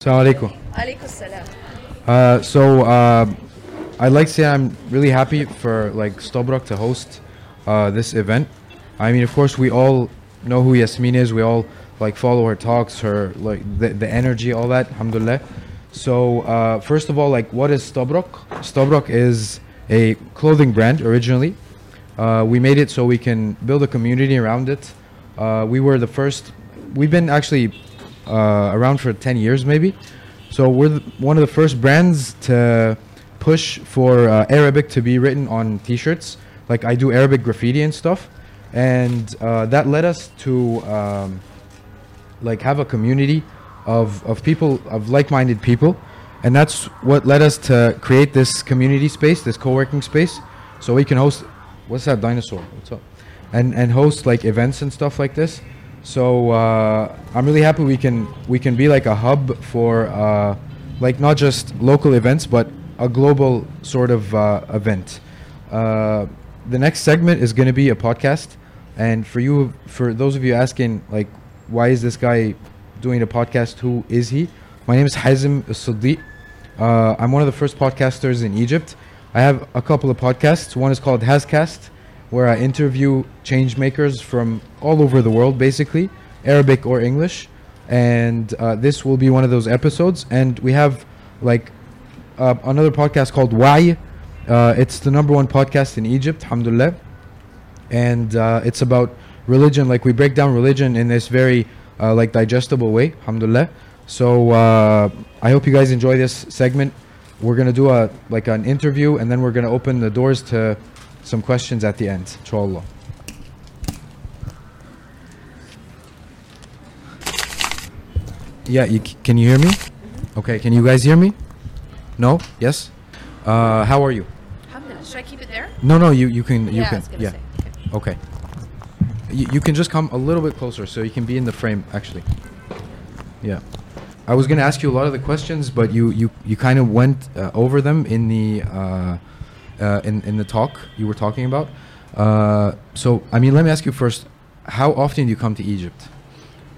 Assalamu alaikum. Alaikum salam. Uh, so uh, I'd like to say I'm really happy for like Stobrok to host uh, this event. I mean, of course, we all know who Yasmin is. We all like follow her talks, her like the, the energy, all that. Alhamdulillah. So uh, first of all, like, what is Stobrok? Stobrok is a clothing brand originally. Uh, we made it so we can build a community around it. Uh, we were the first. We've been actually uh, around for 10 years maybe. So we're one of the first brands to push for uh, Arabic to be written on T-shirts. Like I do Arabic graffiti and stuff, and uh, that led us to um, like have a community of of people of like-minded people, and that's what led us to create this community space, this co-working space, so we can host. What's that dinosaur? What's up? And and host like events and stuff like this. So uh, I'm really happy we can we can be like a hub for uh, like not just local events but a global sort of uh, event. Uh, the next segment is going to be a podcast, and for you, for those of you asking like, why is this guy doing a podcast? Who is he? My name is Hazim Suddi. Uh, I'm one of the first podcasters in Egypt. I have a couple of podcasts. One is called Hazcast where I interview change makers from all over the world, basically, Arabic or English. And uh, this will be one of those episodes. And we have like uh, another podcast called Why. Uh, it's the number one podcast in Egypt, alhamdulillah. And uh, it's about religion. Like we break down religion in this very uh, like digestible way, alhamdulillah. So uh, I hope you guys enjoy this segment. We're gonna do a like an interview, and then we're gonna open the doors to some questions at the end, inshallah. Yeah, you, can you hear me? Okay, can you guys hear me? No? Yes? Uh, how are you? Should I keep it there? No, no, you, you can, you yeah, can, yeah. say. Okay. Okay. You, you can just come a little bit closer so you can be in the frame, actually. Yeah. I was going to ask you a lot of the questions, but you, you, you kind of went uh, over them in the, uh, uh, in, in the talk you were talking about. Uh, so, I mean, let me ask you first how often do you come to Egypt?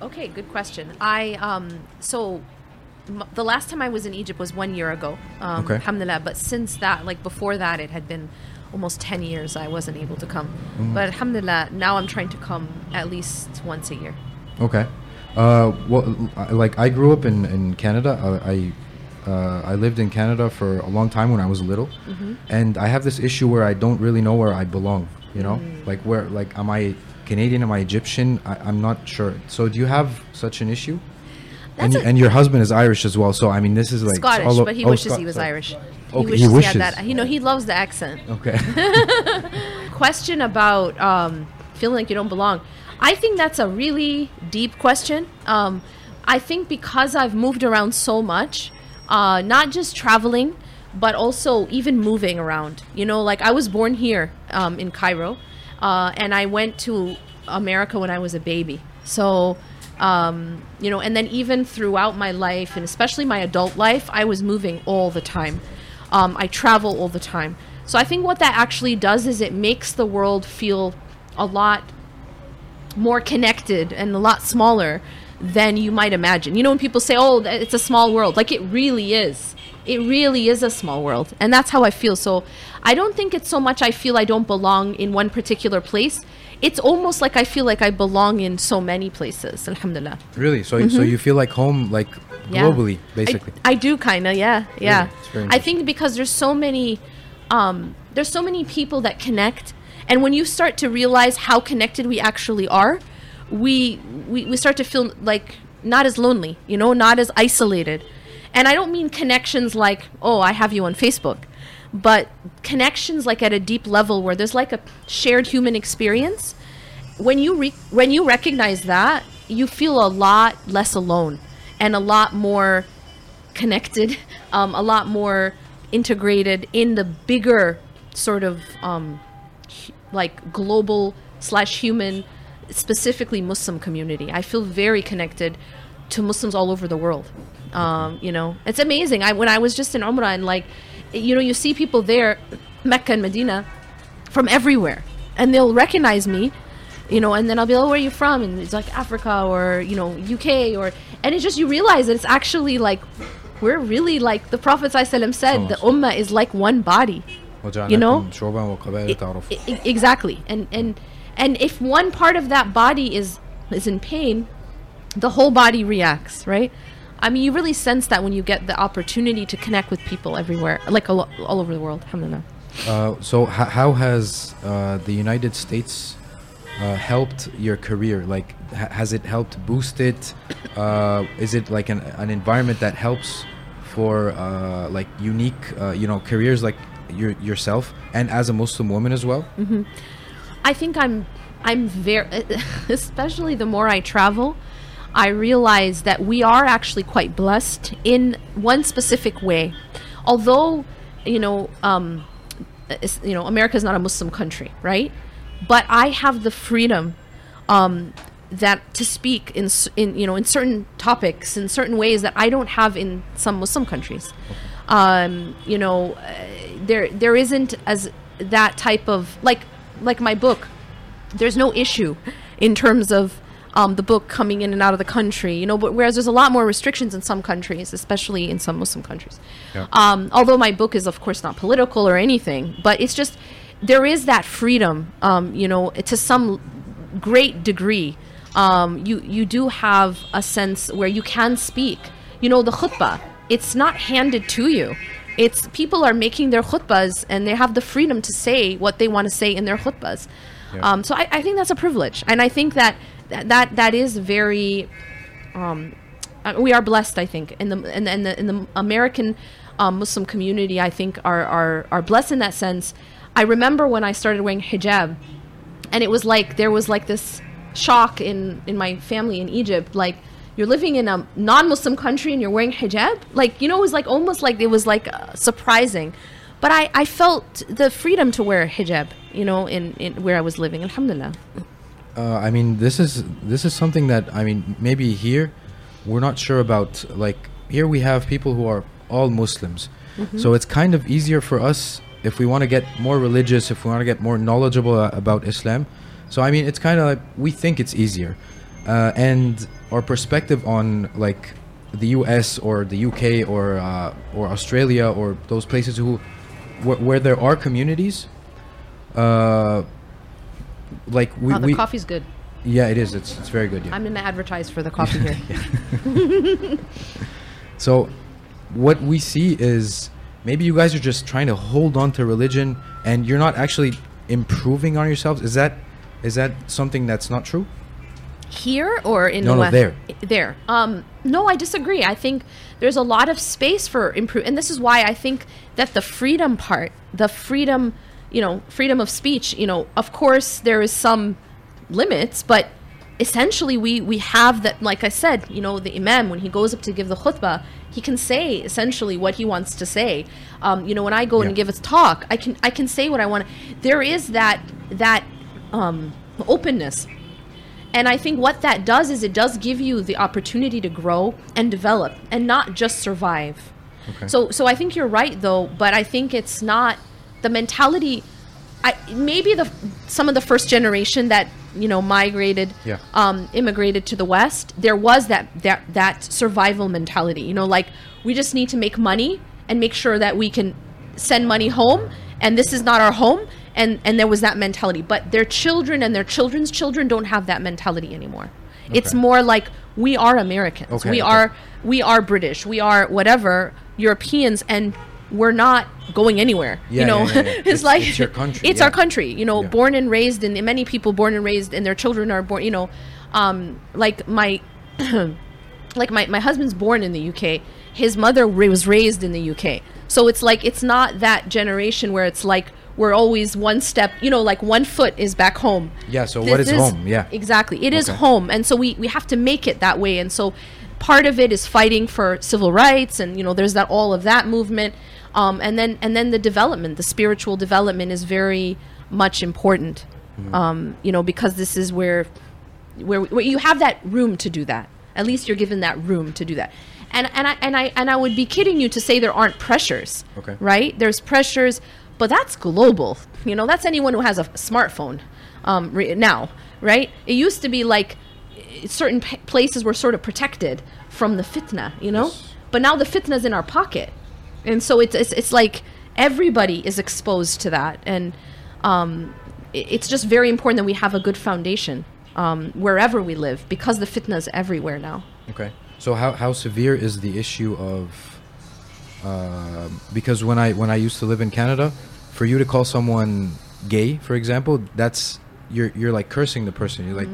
Okay, good question. I um so m- the last time I was in Egypt was one year ago. Um, Okay. Alhamdulillah. But since that, like before that, it had been almost ten years I wasn't able to come. Mm-hmm. But Alhamdulillah, now I'm trying to come at least once a year. Okay. Uh, well, like I grew up in, in Canada. Uh, I uh, I lived in Canada for a long time when I was little, and I have this issue where I don't really know where I belong. You know, like where like am I Canadian? Am I Egyptian? I, I'm not sure. So do you have such an issue? and, That's you, a- and your husband is Irish as well. So I mean, this is like Scottish, all but he oh, wishes Scot- he was sorry. Irish. Okay, he he wishes. had that. You know, he loves the accent. Okay. question about um, feeling like you don't belong. I think that's a really deep question. Um, I think because I've moved around so much, uh, not just traveling, but also even moving around. You know, like I was born here um, in Cairo, uh, and I went to America when I was a baby. So, um, you know, and then even throughout my life, and especially my adult life, I was moving all the time. Um, I travel all the time. So I think what that actually does is it makes the world feel a lot more connected and a lot smaller than you might imagine. You know, when people say, "Oh, it's a small world," like it really is. It really is a small world, and that's how I feel. So, I don't think it's so much I feel I don't belong in one particular place. It's almost like I feel like I belong in so many places. Alhamdulillah. really? So so you feel like home, like Mm-hmm. Yeah. globally, basically. I, I do kind of, yeah, yeah. Very I think because there's so many, um, there's so many people that connect, and when you start to realize how connected we actually are, we we, we start to feel like not as lonely, you know, not as isolated. And I don't mean connections like, oh, I have you on Facebook, but connections like at a deep level where there's like a shared human experience. When you re- when you recognize that, you feel a lot less alone and a lot more connected, um, a lot more integrated in the bigger sort of um, like global slash human, specifically Muslim community. I feel very connected to Muslims all over the world. Um, you know, it's amazing. I when I was just in Umrah and like, you know, you see people there, Mecca and Medina, from everywhere, and they'll recognize me. You know, and then I'll be, oh, where are you from? And it's like Africa or you know UK or, and it's just you realize that it's actually like, we're really like the Prophet ﷺ said, the ummah is like one body. you know, it, it, exactly, and and and if one part of that body is is in pain the whole body reacts right i mean you really sense that when you get the opportunity to connect with people everywhere like all, all over the world alhamdulillah Uh, so h- how has uh, the United States uh, helped your career? Like, ha- has it helped boost it? Uh, is it like an, an environment that helps for uh, like unique, uh, you know, careers like your, yourself and as a Muslim woman as well? I think I'm I'm very especially the more I travel, I realize that we are actually quite blessed in one specific way. Although, you know, um, you know, America is not a Muslim country, right? But I have the freedom um, that to speak in in you know in certain topics in certain ways that I don't have in some Muslim countries. Um, you know, uh, there there isn't as that type of like like my book. There's no issue in terms of um, the book coming in and out of the country. You know, but whereas there's a lot more restrictions in some countries, especially in some Muslim countries. Yeah. Um, although my book is of course not political or anything, but it's just there is that freedom. Um, you know, to some great degree, um, you you do have a sense where you can speak. You know, the khutbah, it's not handed to you. It's people are making their khutbahs and they have the freedom to say what they want to say in their khutbahs. Yeah. Um, so I, I think that's a privilege, and I think that that that, that is very. Um, uh, we are blessed, I think, in the in the, in the, in the American um, Muslim community. I think are, are are blessed in that sense. I remember when I started wearing hijab, and it was like there was like this shock in in my family in Egypt like you're living in a non-muslim country and you're wearing hijab? Like you know it was like almost like it was like uh, surprising. But I, I felt the freedom to wear hijab you know in, in where I was living alhamdulillah. Uh, I mean, this is this is something that I mean, maybe here we're not sure about. Like here, we have people who are all Muslims, so it's kind of easier for us if we want to get more religious, if we want to get more knowledgeable uh, about Islam. So I mean, it's kind of like we think it's easier, uh, and our perspective on like the U.S. or the U.K. or uh, or Australia or those places who wh- where there are communities. Uh, like we, oh, the we coffee's good yeah, it is. It's it's very good. Yeah. I'm gonna advertise for the coffee here So, what we see is maybe you guys are just trying to hold on to religion, and you're not actually improving on yourselves. Is that is that something that's not true? Here or in No, the no, west? there. there. Um no i disagree. I think there's a lot of space for improve and this is why i think that the freedom part the freedom you know freedom of speech you know of course there is some limits but essentially we we have that like i said you know the imam when he goes up to give the khutbah he can say essentially what he wants to say. Um, you know when i go Yeah. and give a talk i can i can say what i want. There is that that um, openness and I think what that does is it does give you the opportunity to grow and develop and not just survive. Okay. So so I think you're right though, but I think it's not the mentality I maybe the some of the first generation that, you know, migrated Yeah. um immigrated to the west, there was that that that survival mentality, you know, like we just need to make money and make sure that we can send money home and this is not our home and and there was that mentality. But their children and their children's children don't have that mentality anymore. It's more like we are americans. Okay, we okay. are we are british. We are whatever europeans and we're not going anywhere Yeah, you know? yeah, yeah, it's, It's- like it's your country, it's our country you know born and raised and many people born and raised and their children are born you know um like my like my, my husband's born in the UK. His mother was raised in the UK. So it's like it's not that generation where it's like we're always one step, you know, like one foot is back home. Yeah, so what is home? Yeah. Exactly. It is Okay. home. And so we, we have to make it that way. And so part of it is fighting for civil rights and you know there's that all of that movement. Um, and then and then the development, the spiritual development is very much important. Mm-hmm. Um, you know, because this is where where, where you have that room to do that. At least you're given that room to do that. And and I and I and I would be kidding you to say there aren't pressures. Okay. Right? There's pressures, but that's global. You know, that's anyone who has a smartphone um, re- now, right? It used to be like eh, certain p- places were sort of protected from the fitna, you know? Yes. But now the fitna's in our pocket. And so it's, it's, it's like everybody is exposed to that. And um, it's just very important that we have a good foundation um, wherever we live because the fitna is everywhere now. Okay. So how, how severe is the issue of uh, because when I when I used to live in Canada, for you to call someone gay, for example, that's you're you're like cursing the person. You're like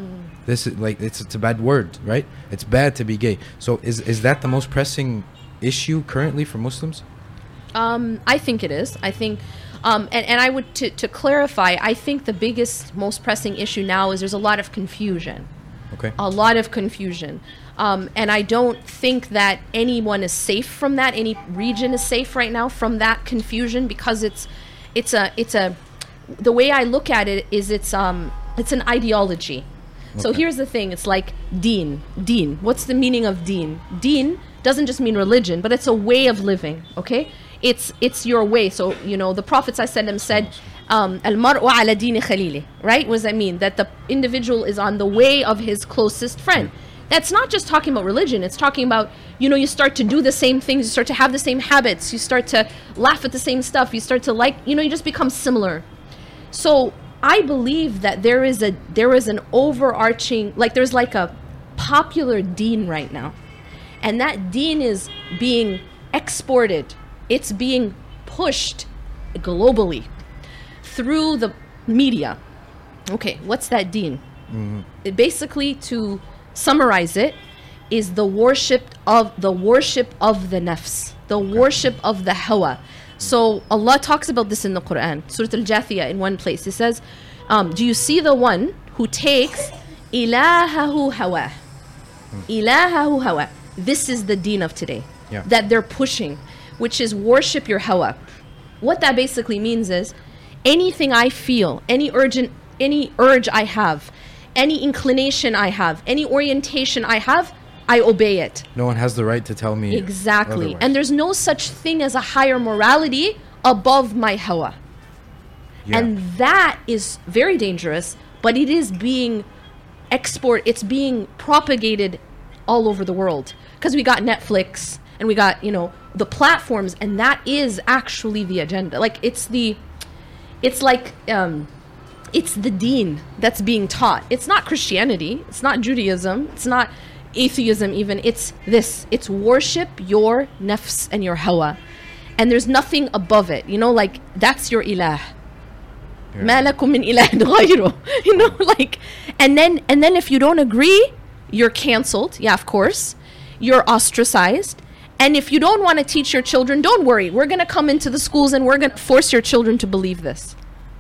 this is like it's it's a bad word, right? It's bad to be gay. So is is that the most pressing issue currently for Muslims? Um, I think it is. I think, um, and, and I would to, to clarify. I think the biggest, most pressing issue now is there's a lot of confusion, Okay. a lot of confusion, um, and I don't think that anyone is safe from that. Any region is safe right now from that confusion because it's, it's a, it's a, the way I look at it is it's um, it's an ideology. So here's the thing: it's like deen. Deen. What's the meaning of deen? Deen doesn't just mean religion, but it's a way of living. Okay, it's it's your way. So you know, the Prophet ﷺ said, um, "Al mar'u ala dini khalili." Right? What does that mean? That the individual is on the way of his closest friend. That's not just talking about religion. It's talking about you know you start to do the same things, you start to have the same habits, you start to laugh at the same stuff, you start to like you know you just become similar. So I believe that there is a there is an overarching like there's like a popular deen right now. And that deen is being exported. It's being pushed globally through the media. Okay, what's that deen? It basically to summarize it is the worship of the worship of the nafs, the worship of the hawa. So Allah talks about this in the Quran, Surah Al-Jathiyah in one place. He says, um, "Do you see the one who takes ilahahu hawa? Ilahahu hawa. This is the deen of today Yeah. that they're pushing, which is worship your hawa. What that basically means is anything I feel, any urgent, any urge I have, any inclination I have, any orientation I have, I obey it. No one has the right to tell me Exactly. otherwise. And there's no such thing as a higher morality above my hawa. Yeah. And that is very dangerous, but it is being export it's being propagated all over the world because we got Netflix and we got, you know, the platforms and that is actually the agenda. Like it's the it's like um it's the deen that's being taught. It's not Christianity, it's not Judaism, it's not atheism even. It's this. It's worship your nafs and your hawa. And there's nothing above it. You know, like that's your ilah. ما لكم من إله غيره you know like and then and then if you don't agree you're canceled yeah of course you're ostracized and if you don't want to teach your children don't worry we're going to come into the schools and we're going to force your children to believe this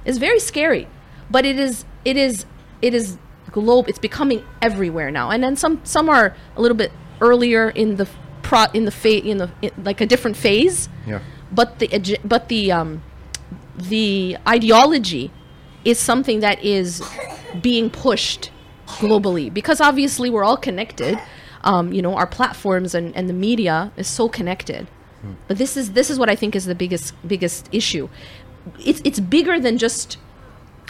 it's very scary but it is it is it is globe it's becoming everywhere now. And then some some are a little bit earlier in the pro in the phase in the in, like a different phase. Yeah. but the but the um the ideology is something that is being pushed globally. Because obviously we're all connected. Um, you know our platforms and, and the media is so connected. But this is this is what i think is the biggest biggest issue. It's it's bigger than just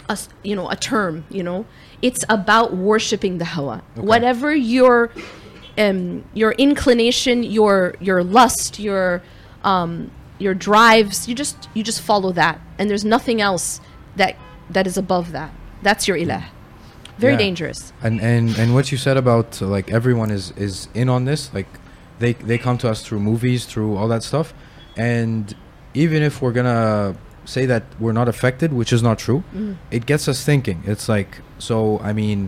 a you know a term you know it's about worshiping the hawa. Whatever your um, your inclination your your lust your um, your drives you just you just follow that. And there's nothing else that that is above that. That's your ilah. Very Yeah. dangerous. And and and what you said about uh, like everyone is is in on this like they they come to us through movies through all that stuff. And even if we're gonna say that we're not affected which is not true Mm. it gets us thinking. It's like so i mean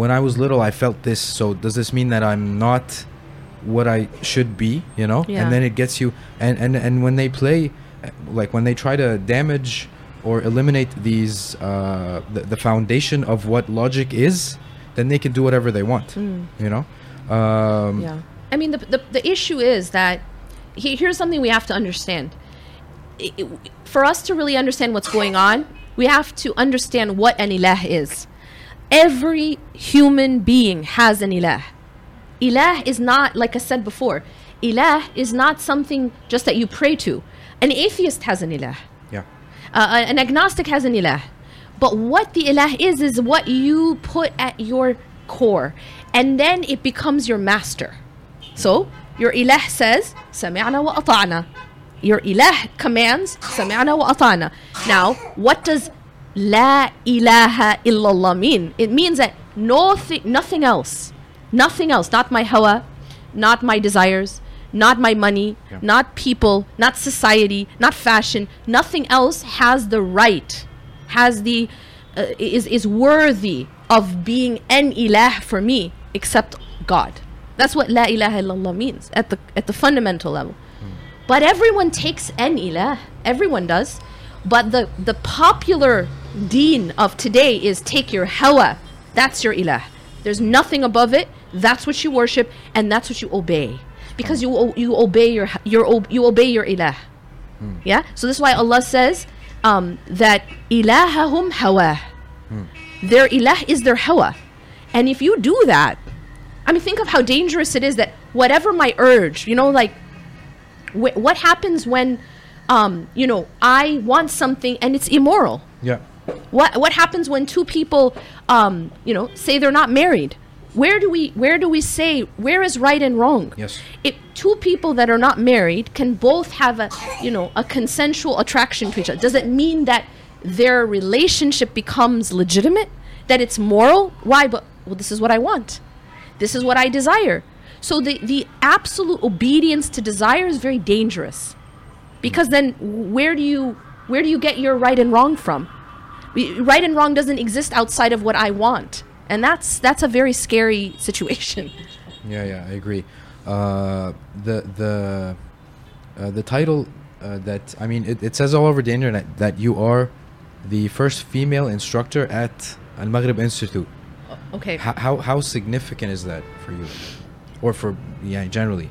when i was little i felt this so does this mean that i'm not what i should be you know? Yeah. and then it gets you and and and when they play like when they try to damage or eliminate these uh, the, the foundation of what logic is then they can do whatever they want you know? Um, yeah. I mean the, the, the issue is that he, here's something we have to understand. I- I- for us to really understand what's going on, we have to understand what an ilah is. Every human being has an ilah. Ilah is not, like I said before, ilah is not something just that you pray to. An atheist has an ilah. Yeah. Uh, uh an agnostic has an ilah. But what the ilah is, is what you put at your core. And then it becomes your master. So your ilah says, Sami'na wa. Your ilah commands سمعنا وأطعنا. Now, what does La ilaha illallah mean? It means that nothing, nothing else, nothing else, not my hawa, not my desires, not my money, Yeah. not people, not society, not fashion, nothing else has the right, has the, uh, is, is worthy of being an ilah for me except God. That's what La ilaha illallah means at the, at the fundamental level. But everyone takes an ilah. Everyone does. But the, the popular deen of today is take your hawa. That's your ilah. There's nothing above it. That's what you worship and that's what you obey. Because you you obey your your you obey your ilah. Yeah? So this is why Allah says um, that ilahahum hawa. Their ilah is their hawa. And if you do that, I mean think of how dangerous it is that whatever my urge, you know like wh- what happens when um, you know i want something and it's immoral? Yeah. what what happens when two people um, you know say they're not married? Where do we where do we say where is right and wrong? Yes. if two people that are not married can both have a you know a consensual attraction to each other does it mean that their relationship becomes legitimate? That it's moral? Why but well this is what i want. This is what i desire so the the absolute obedience to desire is very dangerous. Because then where do you where do you get your right and wrong from? Right and wrong doesn't exist outside of what i want. And that's that's a very scary situation. Yeah, yeah, I agree. Uh, the the uh, the title uh, that I mean, it, it says all over the internet that you are the first female instructor at Al Maghrib Institute. okay. How, how how significant is that for you, or for yeah generally?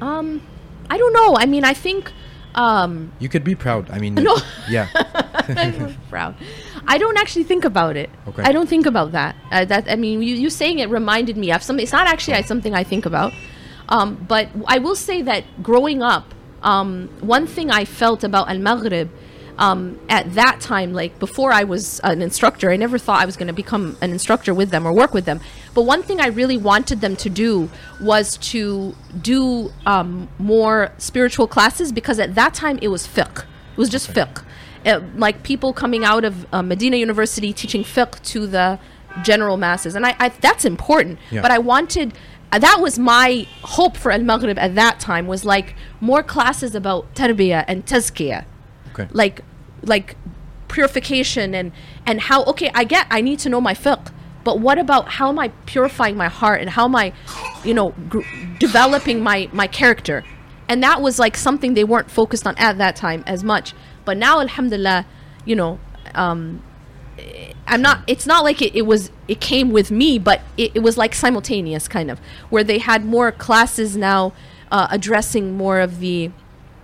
um i don't know i mean i think um You could be proud. I mean, No. yeah, I'm proud. I don't actually think about it. Okay. I don't think about that. Uh, that I mean, you, you saying it reminded me of something. It's not actually something I think about. Um, but I will say that growing up, um, one thing I felt about Al Maghrib um, at that time, like before I was an instructor, I never thought I was going to become an instructor with them or work with them. But one thing I really wanted them to do was to do um, more spiritual classes because at that time it was fiqh. It was just fiqh. Uh, like people coming out of uh, Medina University teaching fiqh to the general masses. And I, I that's important. Yeah. But I wanted uh, that was my hope for Al Maghrib at that time was like more classes about tarbiyah and tazkiyah okay, like like purification and and how okay i get i need to know my fiqh but what about how am i purifying my heart and how am i you know gr- developing my my character and that was like something they weren't focused on at that time as much but now alhamdulillah you know um I'm not. It's not like it, it was. It came with me, but it, it was like simultaneous, kind of, where they had more classes now uh, addressing more of the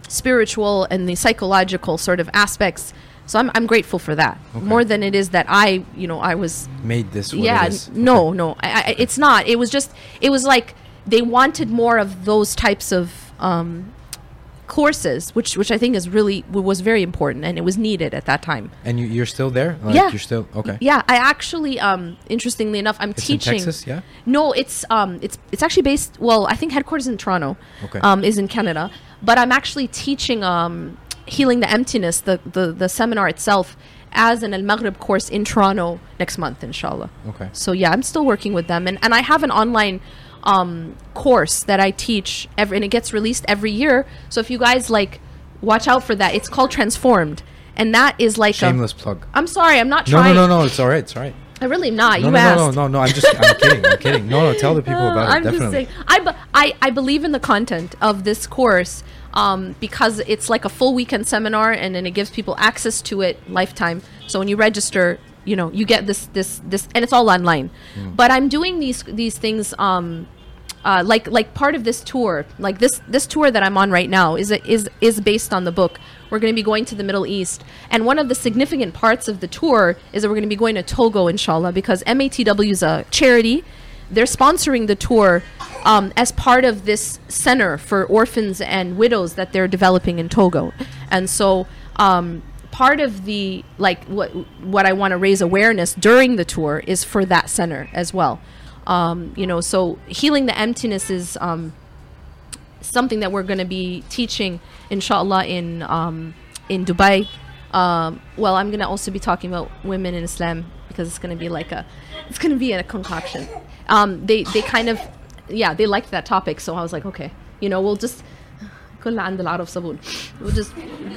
spiritual and the psychological sort of aspects. So I'm I'm grateful for that Okay. more than it is that I you know I was made this. Yeah it is. n- no Okay. no I, I, it's not. It was just it was like they wanted more of those types of um, courses, which which I think is really was very important and it was needed at that time. And you, you're still there? Like, Yeah. You're still okay. Yeah, I actually, um, interestingly enough, I'm It's in teaching. Texas, yeah? No, it's um, it's it's actually based. Well, I think headquarters in Toronto. Okay. Um, is in Canada, but I'm actually teaching um, healing the emptiness, the the the seminar itself, as an Al Maghrib course in Toronto next month, inshallah. Okay. So yeah, I'm still working with them, and and I have an online um, course that I teach every, and it gets released every year. So if you guys like, watch out for that. It's called Transformed, and that is like Shameless a. plug. I'm sorry, I'm not No, trying. no, no, no. It's all right. It's all right. I really am not. No, you no, asked. no, no, no, no. I'm just, I'm kidding. I'm kidding. No, no. Tell the people about I'm it. just Definitely. saying. I, I, I believe in the content of this course um, because it's like a full weekend seminar and then it gives people access to it lifetime. So when you register, you know, you get this, this, this, and it's all online. Hmm. But I'm doing these, these things. Um, uh, like like part of this tour, like this this tour that I'm on right now is a, is is based on the book. We're going to be going to the Middle East, and one of the significant parts of the tour is that we're going to be going to Togo, inshallah, because MATW is a charity. They're sponsoring the tour um, as part of this center for orphans and widows that they're developing in Togo, and so. Um, part of the like what what I want to raise awareness during the tour is for that center as well. Um, you know, so healing the emptiness is um, something that we're going to be teaching, inshallah, in um, in Dubai. Um, well, I'm going to also be talking about women in Islam because it's going to be like a, it's going to be a concoction Um, they they kind of, yeah, they liked that topic, so I was like, okay, you know, we'll just. كل عند العرب صابون. We'll just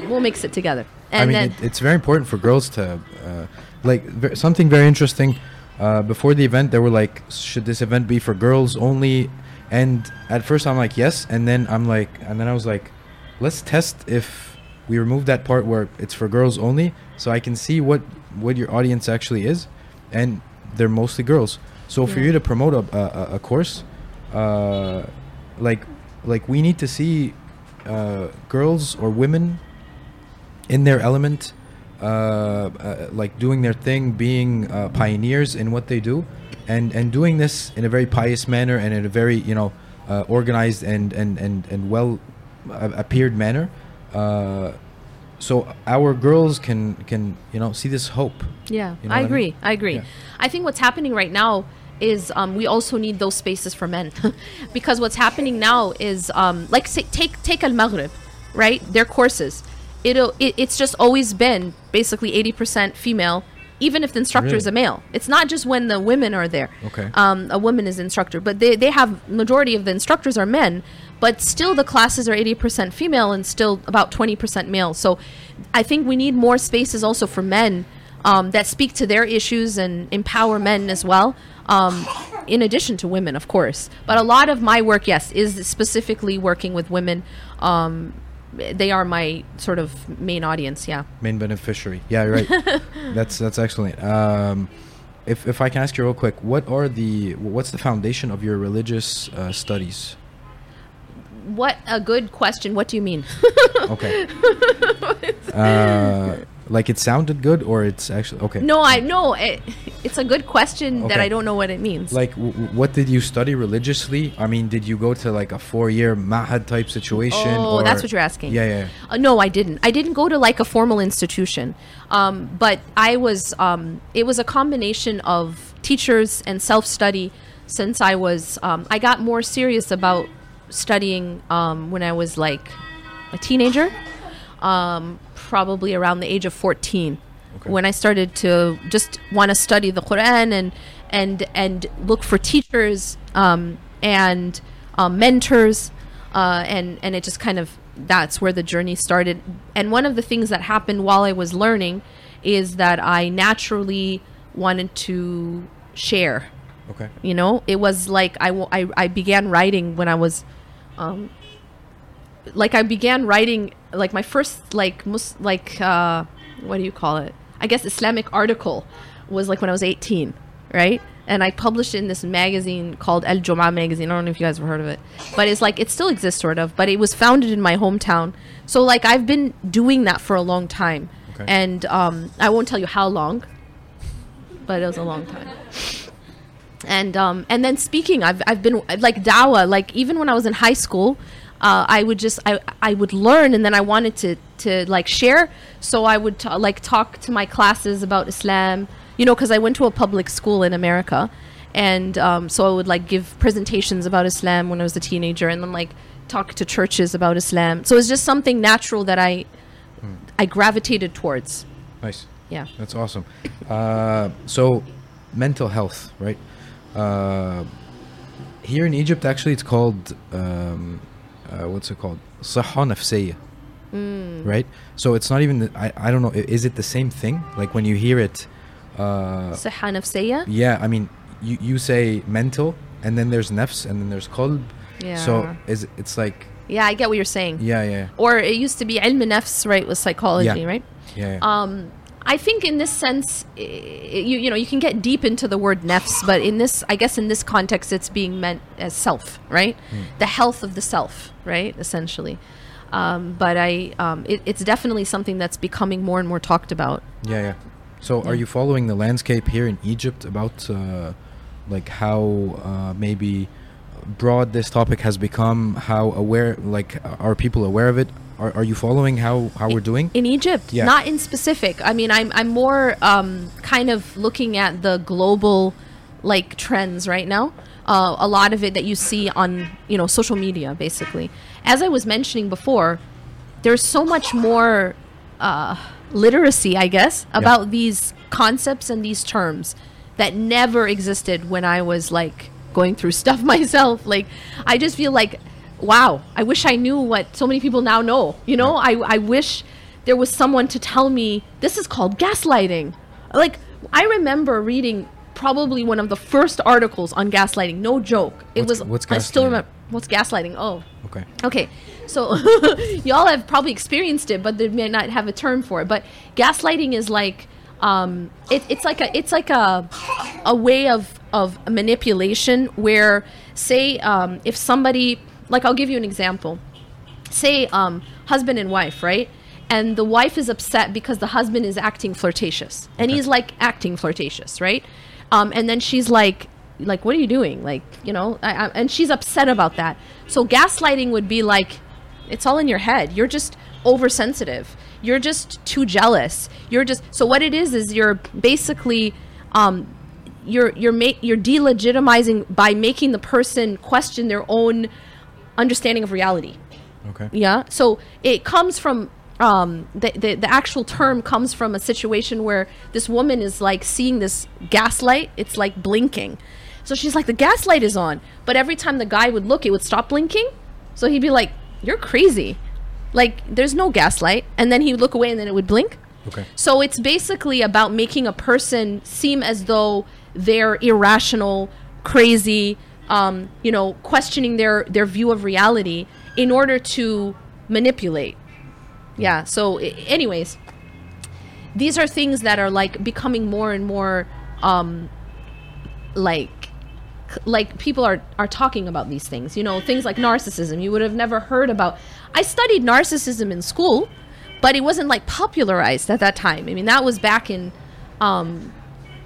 we'll mix it together. And I mean, then it, it's very important for girls to, uh, like, ver- something very interesting. Uh, before the event, they were like, should this event be for girls only? And at first, I'm like, yes. And then I'm like, and then I was like, let's test if we remove that part where it's for girls only, so I can see what what your audience actually is, and they're mostly girls. So for Yeah. you to promote a a, a- course, uh, like like we need to see uh, girls or women in their element, uh, uh, like doing their thing, being uh, pioneers in what they do, and and doing this in a very pious manner and in a very you know uh, organized and and and and well appeared manner. So our girls can can you know see this hope. Yeah, You know I what I mean? agree. I agree. Yeah. I think what's happening right now is um, we also need those spaces for men, because what's happening now is um, like say, take take Al Maghrib, right? Their courses, it'll it, it's just always been basically eighty percent female, even if the instructor is a male. It's not just when the women are there. Okay. Um, a woman is instructor, but they they have majority of the instructors are men, but still the classes are eighty percent female and still about twenty percent male. So, I think we need more spaces also for men um, that speak to their issues and empower men as well. Um, in addition to women, of course, but a lot of my work, yes, is specifically working with women. Um, they are my sort of main audience. Yeah. main beneficiary. Yeah, you're right. that's that's excellent. Um, if if I can ask you real quick, what are the what's the foundation of your religious uh, studies? What a good question. What do you mean? Okay. uh, like it sounded good, or it's actually okay. no, I no. It, it's a good question that I don't know what it means. Like, what did you study religiously? I mean, did you go to like a four-year mahad type situation? Oh, that's what you're asking. Yeah, yeah. Uh, no, I didn't. I didn't go to like a formal institution, um, but I was. Um, it was a combination of teachers and self-study. Since I was, um, I got more serious about studying um, when I was like a teenager, um, probably around the age of 14, Okay. when I started to just want to study the Quran and and and look for teachers um, and um, mentors, uh, and and it just kind of that's where the journey started. And one of the things that happened while I was learning is that I naturally wanted to share Okay. you know it was like I, w- I, I began writing when i was um like i began writing like my first like mus- like uh what do you call it? I guess islamic article was like when i was 18 right? And i published it in this magazine called el Jum'ah magazine. I don't know if you guys have heard of it. But it's like it still exists sort of but it was founded in my hometown. So like i've been doing that for a long time. Okay. and um i won't tell you how long but it was a long time and um and then speaking i've i've been like dawa like even when i was in high school uh, I would just I, I would learn and then I wanted to to like share so I would ta like talk to my classes about Islam you know because I went to a public school in America and um, so I would like give presentations about Islam when I was a teenager and then like talk to churches about Islam so it's just something natural that I I gravitated towards Nice. yeah That's awesome. Uh, so, mental health, right? Uh, here in Egypt, actually, it's called um, uh, what's it called? Sahha. Mm. Right. So it's not even. I I don't know. Is it the same thing? Like when you hear it. Uh, Sahha. Yeah, I mean, you you say mental, and then there's nefs, and then there's qalb. Yeah. So is it's like. Yeah, I get what you're saying. Yeah, yeah. Or it used to be ilm nafs, right, with psychology, yeah. right? Yeah, yeah. Um i think in this sense you you know you can get deep into the word nafs but in this i guess in this context it's being meant as self right the health of the self right essentially um, but i um, it, it's definitely something that's becoming more and more talked about Yeah, yeah. So, are you following the landscape here in Egypt about uh, like how uh, maybe broad this topic has become? How aware, like, are people aware of it? Are, are you following how how we're doing? in Egypt, Yeah. not in specific. I mean, I'm I'm more um, kind of looking at the global like trends right now. Uh, a lot of it that you see on you know social media, basically. As I was mentioning before, there's so much more uh, literacy, I guess, about these concepts and these terms that never existed when I was like going through stuff myself. Like, I just feel like, wow, I wish I knew what so many people now know. You know, I, I wish there was someone to tell me this is called gaslighting. Like, I remember reading probably one of the first articles on gaslighting. No joke. It What's- was. what's I still remember. What's gaslighting? Oh, Okay. Okay, so y'all have probably experienced it, but they may not have a term for it. But gaslighting is like um, it, it's like a it's like a a way of of manipulation where, say, um, if somebody like I'll give you an example. Say, um, husband and wife, right? And the wife is upset because the husband is acting flirtatious, and he's like acting flirtatious, right? Um, and then she's like, like, what are you doing? Like, you know, I, I, and she's upset about that. So gaslighting would be like, it's all in your head. You're just oversensitive. You're just too jealous. You're just so what it is is you're basically um, you're you're ma- you're delegitimizing by making the person question their own understanding of reality. Okay. Yeah. So it comes from um, the, the the actual term comes from a situation where this woman is like seeing this gaslight. It's like blinking. So she's like, the gaslight is on. But every time the guy would look, it would stop blinking. So he'd be like, you're crazy. Like there's no gaslight. And then he would look away, and then it would blink. Okay. So it's basically about making a person seem as though they're irrational, crazy, um, you know, questioning their their view of reality in order to manipulate. Yeah. So, anyways, these are things that are like becoming more and more, um, like, like people are are talking about these things. You know, things like narcissism. You would have never heard about. I studied narcissism in school, but it wasn't like popularized at that time. I mean, that was back in, um,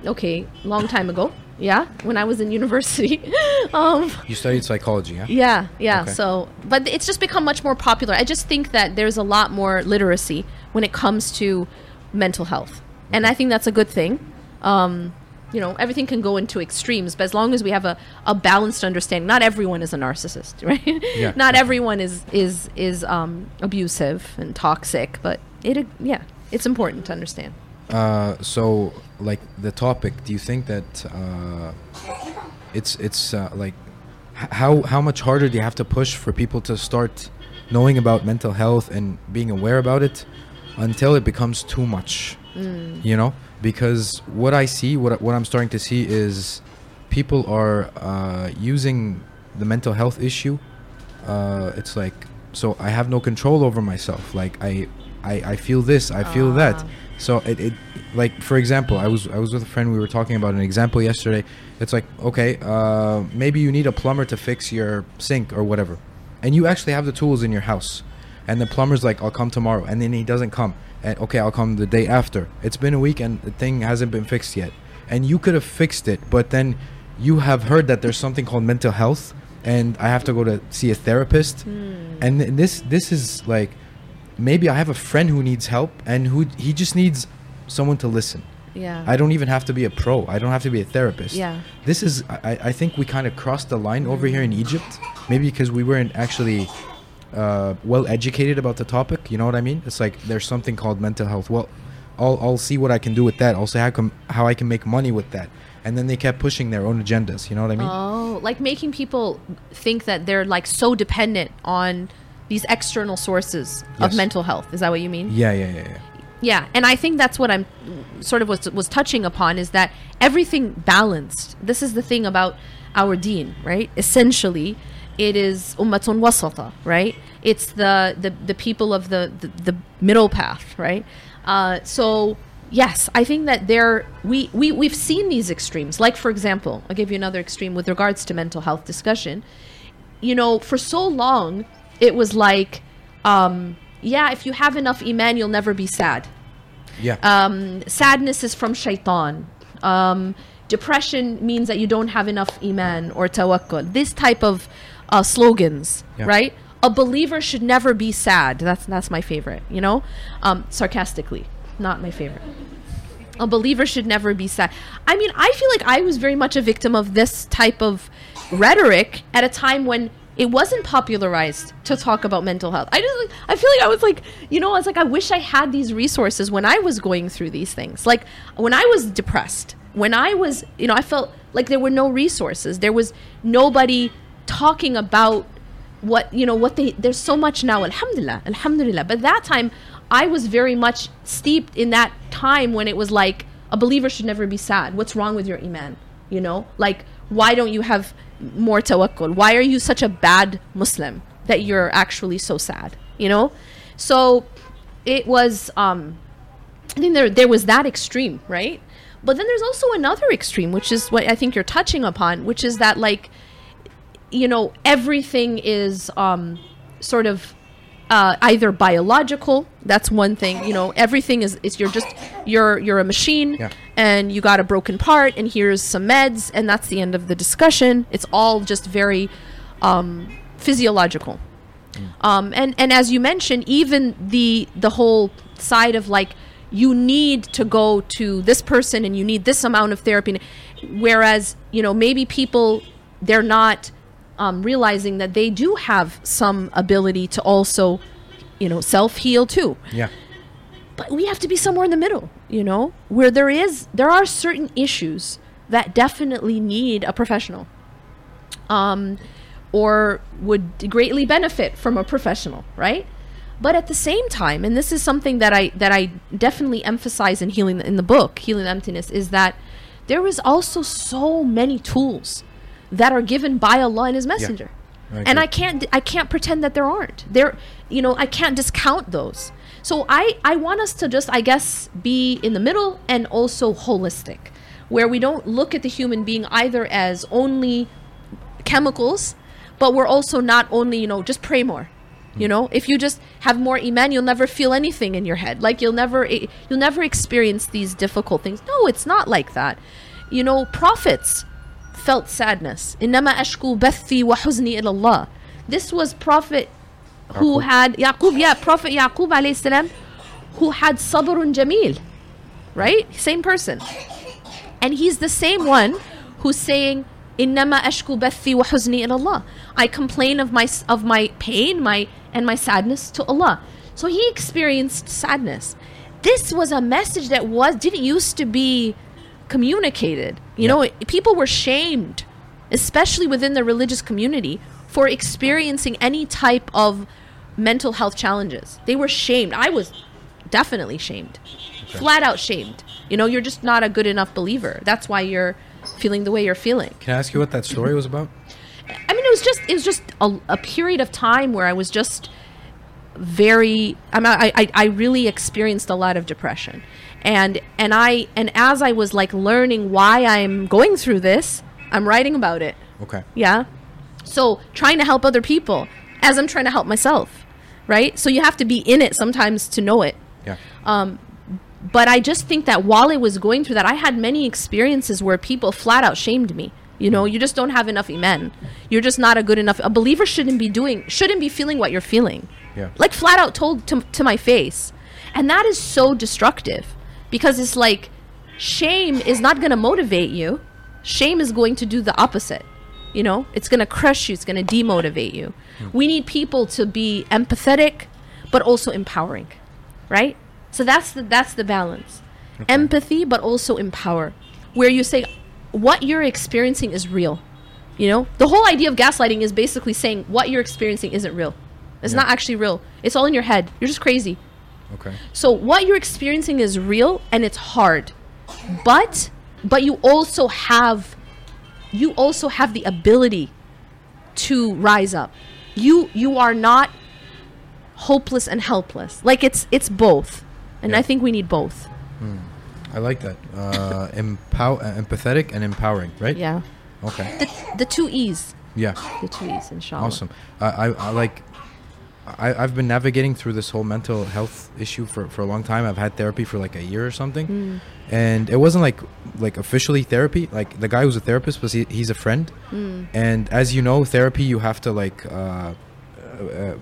okay, long time ago. Yeah, when I was in university. um, You studied psychology, yeah? yeah, yeah. Okay. So, but it's just become much more popular. I just think that there's a lot more literacy when it comes to mental health, and I think that's a good thing. Um, you know, everything can go into extremes, but as long as we have a, a balanced understanding, not everyone is a narcissist, right? Yeah, not everyone is is is um, abusive and toxic, but it yeah, it's important to understand. Uh, so like the topic, do you think that uh, it's it's uh, like how how much harder do you have to push for people to start knowing about mental health and being aware about it until it becomes too much? You know, because what I see, what what I'm starting to see is people are uh, using the mental health issue. Uh, it's like so I have no control over myself. Like I I, I feel this, I feel that. So it, it like for example, I was I was with a friend. We were talking about an example yesterday. It's like okay, uh, maybe you need a plumber to fix your sink or whatever, and you actually have the tools in your house, and the plumber's like, I'll come tomorrow, and then he doesn't come, and okay, I'll come the day after. It's been a week and the thing hasn't been fixed yet, and you could have fixed it, but then you have heard that there's something called mental health, and I have to go to see a therapist, and th- this this is like maybe I have a friend who needs help and who he just needs someone to listen. Yeah. I don't even have to be a pro. I don't have to be a therapist. Yeah. This is I, I think we kind of crossed the line over here in Egypt. Maybe because we weren't actually uh, well educated about the topic. You know what I mean? It's like there's something called mental health. Well, I'll I'll see what I can do with that. I'll see how come how I can make money with that. And then they kept pushing their own agendas. You know what I mean? Oh, like making people think that they're like so dependent on these external sources of mental health. Is that what you mean? yeah, yeah, yeah, yeah. Yeah, and I think that's what I'm sort of was was touching upon is that everything balanced. This is the thing about our deen, right? Essentially, it is ummatun wasata, right? It's the the, the people of the, the the middle path, right? Uh, so yes, I think that there we we we've seen these extremes. Like for example, I'll give you another extreme with regards to mental health discussion you know, for so long, it was like, um, yeah, if you have enough iman, you'll never be sad. Yeah. Um, sadness is from shaitan. Um, depression means that you don't have enough iman or tawakkul. This type of uh, slogans, Yeah. right? A believer should never be sad. That's that's my favorite. You know, um, sarcastically, not my favorite. a believer should never be sad. I mean, I feel like I was very much a victim of this type of rhetoric at a time when it wasn't popularized to talk about mental health. I just I feel like I was like, you know, I was like I wish I had these resources when I was going through these things. Like when I was depressed, when I was, you know, I felt like there were no resources. There was nobody talking about what, you know, what they there's so much now, alhamdulillah, alhamdulillah. But that time I was very much steeped in that time when it was like a believer should never be sad. What's wrong with your iman? You know? Like why don't you have more tawakkul? Why are you such a bad Muslim that you're actually so sad? You know? So it was um I think there there was that extreme, right? But then there's also another extreme, which is what I think you're touching upon, which is that like you know, everything is um sort of uh, either biological that's one thing you know everything is, is you're just you're you're a machine Yeah. And you got a broken part and here's some meds and that's the end of the discussion. It's all just very um, physiological. Um, and and as you mentioned even the the whole side of like you need to go to this person and you need this amount of therapy. Whereas you know maybe people they're not um, realizing that they do have some ability to also you know self heal too. Yeah. But we have to be somewhere in the middle you know where there is there are certain issues that definitely need a professional um or would greatly benefit from a professional right but at the same time and this is something that i that i definitely emphasize in healing in the book healing emptiness is that there is also so many tools that are given by allah and his messenger I and. I can't I can't pretend that there aren't. There you know, I can't discount those. So I, I want us to just, I guess, be in the middle and also holistic, where we don't look at the human being either as only chemicals, but we're also not only, you know, just pray more. You know, if you just have more iman, you'll never feel anything in your head. Like you'll never eh, you'll never experience these difficult things. No, it's not like that. You know, prophets felt sadness. Innama ashku bathi wa huzni Allah. This was Prophet who had Yaqub, yeah, Prophet Yaqub alayhi salam, who had sabrun jamil, right? Same person. And he's the same one who's saying, Innama ashku bathi wa huzni in Allah. I complain of my of my pain, my and my sadness to Allah. So he experienced sadness. This was a message that was didn't used to be communicated. You yeah. know, people were shamed, especially within the religious community, for experiencing any type of mental health challenges. They were shamed. I was definitely shamed. Flat out shamed. You know, you're just not a good enough believer. That's why you're feeling the way you're feeling. Can I ask you what that story was about? I mean, it was just it was just a, a period of time where I was just very. I, mean, I I I really experienced a lot of depression, and and I and as I was like learning why I'm going through this, I'm writing about it. Okay. Yeah. So trying to help other people as I'm trying to help myself, right? So you have to be in it sometimes to know it Yeah. Um, but I just think that while I was going through that, I had many experiences where people flat out shamed me. You know, you just don't have enough iman. You're just not a good enough. A believer shouldn't be doing, shouldn't be feeling what you're feeling. Yeah. Like flat out told to, to my face. And that is so destructive because it's like shame is not going to motivate you. Shame is going to do the opposite. You know, it's going to crush you, it's going to demotivate you. Hmm. We need people to be empathetic, but also empowering, right? So that's the, that's the balance. Empathy, but also empower, where you say, what you're experiencing is real. You know, the whole idea of gaslighting is basically saying what you're experiencing isn't real. It's Yeah. not actually real. It's all in your head. You're just crazy. Okay. So what you're experiencing is real and it's hard. But but you also have you also have the ability to rise up. You you are not hopeless and helpless. Like it's it's both. And Yeah. I think we need both. I like that. Uh, empow- uh, empathetic and empowering, right? Yeah. Okay. The the two E's. Yeah. The two E's inshallah. Awesome. I, I, I like. I, I've been navigating through this whole mental health issue for, for a long time. I've had therapy for like a year or something, Mm. and it wasn't like like officially therapy. Like the guy who's a therapist was he, he's a friend, Mm. and as you know, therapy you have to like uh, uh, uh,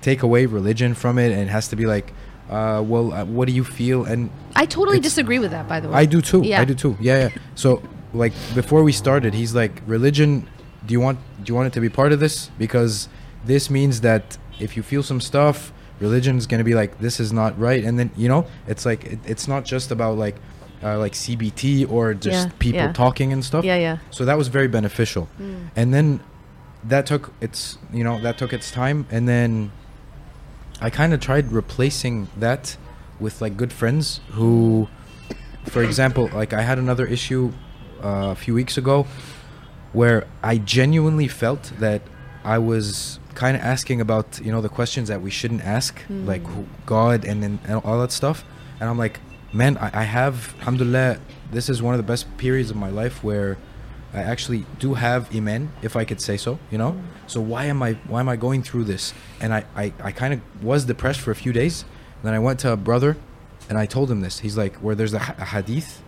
take away religion from it, and it has to be like uh, well, uh, what do you feel? And I totally disagree with that, by the way. I do too. Yeah. I do too. Yeah, yeah. So like before we started, he's like, religion. Do you want do you want it to be part of this? Because this means that if you feel some stuff, religion is gonna be like this is not right, and then you know it's like it, it's not just about like uh, like CBT or just Yeah, people yeah. talking and stuff. Yeah, yeah. So that was very beneficial, and then that took its you know that took its time, and then I kind of tried replacing that with like good friends who, for example, like I had another issue uh, a few weeks ago where I genuinely felt that I was kind of asking about you know the questions that we shouldn't ask, mm. like who, God and then and all that stuff. And I'm like, man, I, I have, alhamdulillah, this is one of the best periods of my life where I actually do have iman, if I could say so, you know. Mm. So why am I why am I going through this? And I I, I kind of was depressed for a few days. Then I went to a brother, and I told him this. He's like, where there's a, a hadith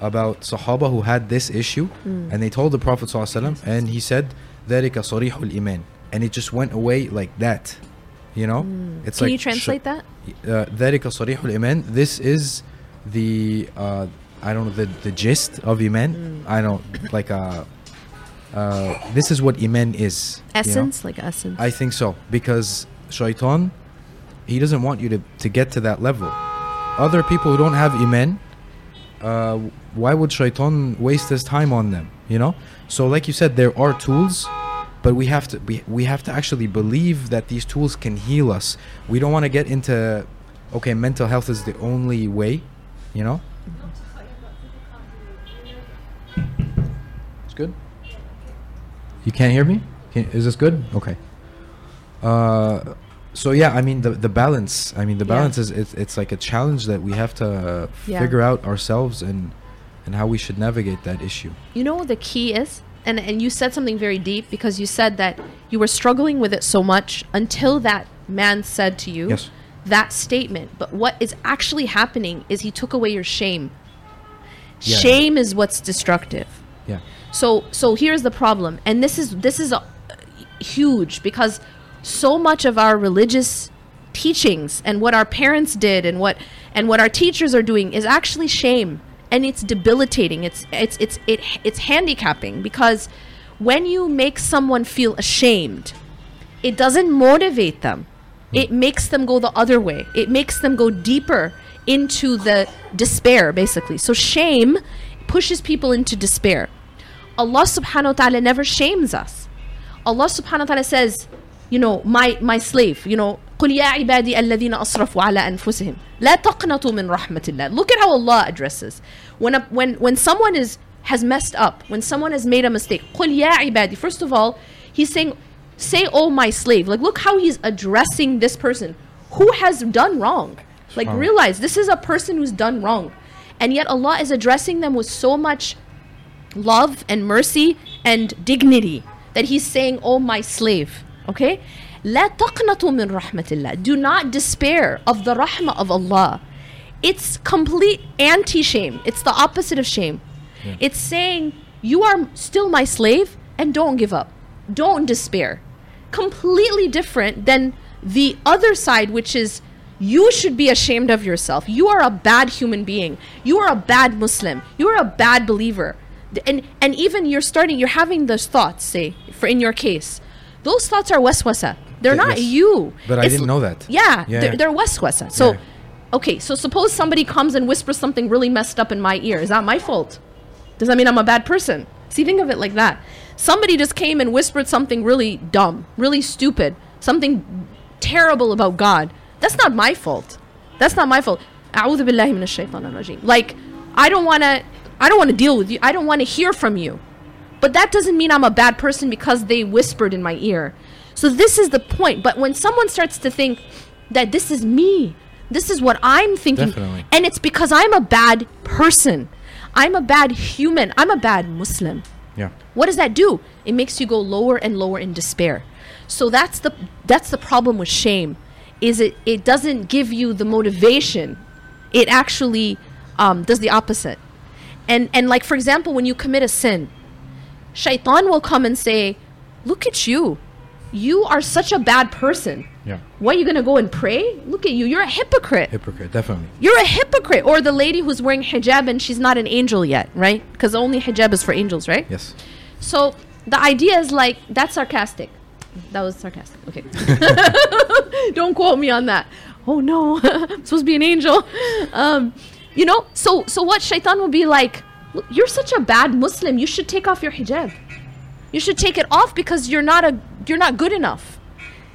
about Sahaba who had this issue, mm. and they told the Prophet sallallahu and he said, "Dharika sarihul iman." And it just went away like that, you know. It's Can like you translate that? uh, ذلك صريح الإيمان This is the uh, I don't know the the gist of iman. I don't like uh, uh, this is what iman is. you know? Essence, like essence. I think so because shaitan, he doesn't want you to to get to that level. Other people who don't have iman, uh, why would shaitan waste his time on them? You know. So like you said, there are tools. but we have to we, we have to actually believe that these tools can heal us. We don't want to get into okay, mental health is the only way, you know? It's good. You can't hear me? Can, is this good? Okay. Uh, so yeah, I mean the the balance. I mean the Yeah. balance is it's, it's like a challenge that we have to uh, Yeah. figure out ourselves and and how we should navigate that issue. You know what the key is? And and you said something very deep because you said that you were struggling with it so much until that man said to you Yes. that statement. But what is actually happening is he took away your shame. Yeah. Shame is what's destructive. Yeah. So so here's the problem, and this is this is a, huge because so much of our religious teachings and what our parents did and what and what our teachers are doing is actually shame, and it's debilitating. It's it's it's it, it's handicapping because when you make someone feel ashamed, it doesn't motivate them. Hmm. It makes them go the other way. It makes them go deeper into the despair, basically. So shame pushes people into despair. Allah subhanahu wa ta'ala never shames us. Allah subhanahu wa ta'ala says, you know, my my slave, you know, قل يا عبادي الذين أسرفوا على أنفسهم لا تقنطوا من رحمة الله. Look at how Allah addresses. When a, when when someone is has messed up, when someone has made a mistake, قل يا عبادي. First of all, he's saying, say, oh my slave. Like look how he's addressing this person who has done wrong. Like Subhanallah. realize this is a person who's done wrong. And yet Allah is addressing them with so much love and mercy and dignity that he's saying oh my slave okay لا تقنطوا من رحمة الله do not despair of the rahmah of Allah it's complete anti-shame it's the opposite of shame it's saying you are still my slave and don't give up don't despair completely different than the other side which is you should be ashamed of yourself you are a bad human being you are a bad muslim you are a bad believer Th- and and even you're starting you're having those thoughts say for in your case those thoughts are waswasa. They're not you. But it's, I didn't know that. Yeah, yeah. They're, they're waswasa. So, yeah. okay, so suppose somebody comes and whispers something really messed up in my ear. Is that my fault? Does that mean I'm a bad person? See, think of it like that. Somebody just came and whispered something really dumb, really stupid, something terrible about God. That's not my fault. That's not my fault. Like, I don't want to. I don't want to deal with you. I don't want to hear from you. But that doesn't mean I'm a bad person because they whispered in my ear. So this is the point. But when someone starts to think that this is me, this is what I'm thinking, Definitely. and it's because I'm a bad person. I'm a bad human. I'm a bad Muslim. Yeah. What does that do? It makes you go lower and lower in despair. So that's the that's the problem with shame. Is it it doesn't give you the motivation. It actually um, does the opposite. And and like for example, when you commit a sin, shaitan will come and say, "Look at you. you are such a bad person. Yeah. What, you gonna go and pray? Look at you, you're a hypocrite. Hypocrite, definitely. You're a hypocrite. Or the lady who's wearing hijab and she's not an angel yet, right? Because only hijab is for angels, right? Yes. So the idea is like that's sarcastic. That was sarcastic. Okay. Don't quote me on that. Oh no, I'm supposed to be an angel. Um, you know, so so what shaitan will be like, "Look, you're such a bad Muslim, you should take off your hijab. You should take it off because you're not a you're not good enough.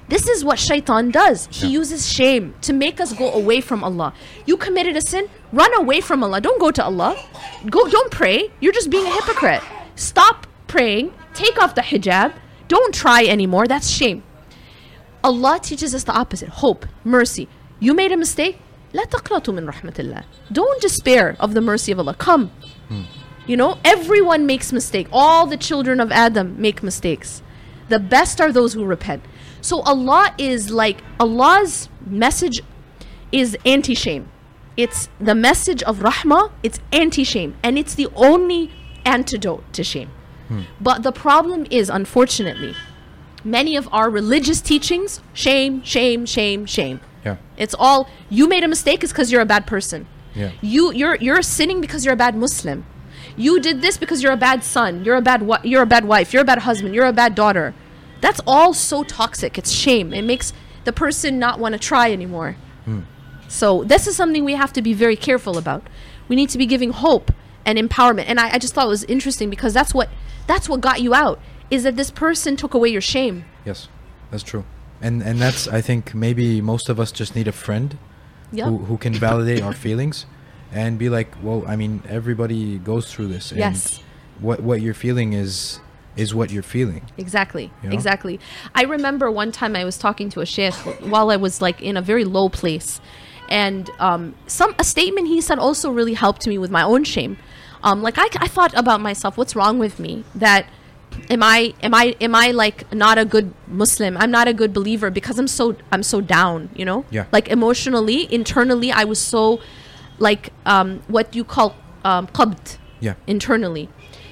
This is what shaitan does. He Yeah. uses shame to make us go away from Allah. You committed a sin, run away from Allah. Don't go to Allah. Go don't pray. You're just being a hypocrite. Stop praying. Take off the hijab. Don't try anymore. That's shame. Allah teaches us the opposite. Hope, mercy. You made a mistake? لا تقنطوا من رحمة الله. Don't despair of the mercy of Allah. Come. Hmm. You know, everyone makes mistake. All the children of Adam make mistakes. The best are those who repent. So Allah is like Allah's message is anti-shame. It's the message of rahmah, it's anti-shame and it's the only antidote to shame. Hmm. But the problem is unfortunately many of our religious teachings shame, shame, shame, shame. Yeah. It's all you made a mistake is because you're a bad person. Yeah. You you're you're sinning because you're a bad Muslim. You did this because you're a bad son. You're a bad wi- you're a bad wife. You're a bad husband. You're a bad daughter. That's all so toxic. It's shame. It makes the person not want to try anymore. Hmm. So this is something we have to be very careful about. We need to be giving hope and empowerment. And I, I just thought it was interesting because that's what that's what got you out. Is that this person took away your shame. Yes. That's true. And and that's I think maybe most of us just need a friend Yeah. who who can validate our feelings and be like, well, I mean, everybody goes through this. And Yes. What what you're feeling is is what you're feeling. Exactly. You know? Exactly. I remember one time I was talking to a sheikh while I was like in a very low place, and um, some a statement he said also really helped me with my own shame. Um, like I, I thought about myself, what's wrong with me? That am I am I am I like not a good Muslim? I'm not a good believer because I'm so I'm so down. You know. Yeah. Like emotionally, internally, I was so like um, what you call um, qabd Yeah. internally.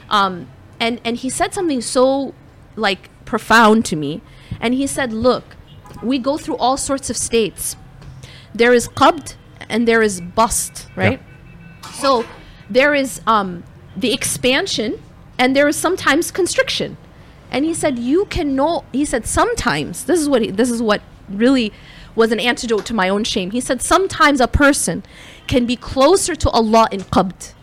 Um, and and he said something so like profound to me. And he said, "Look, we go through all sorts of states. There is qabd and there is bast, right? So there is um, the expansion and there is sometimes constriction. And he said, you can know. He said sometimes. This is what he, this is what really was an antidote to my own shame. He said sometimes a person can be closer to Allah in qabd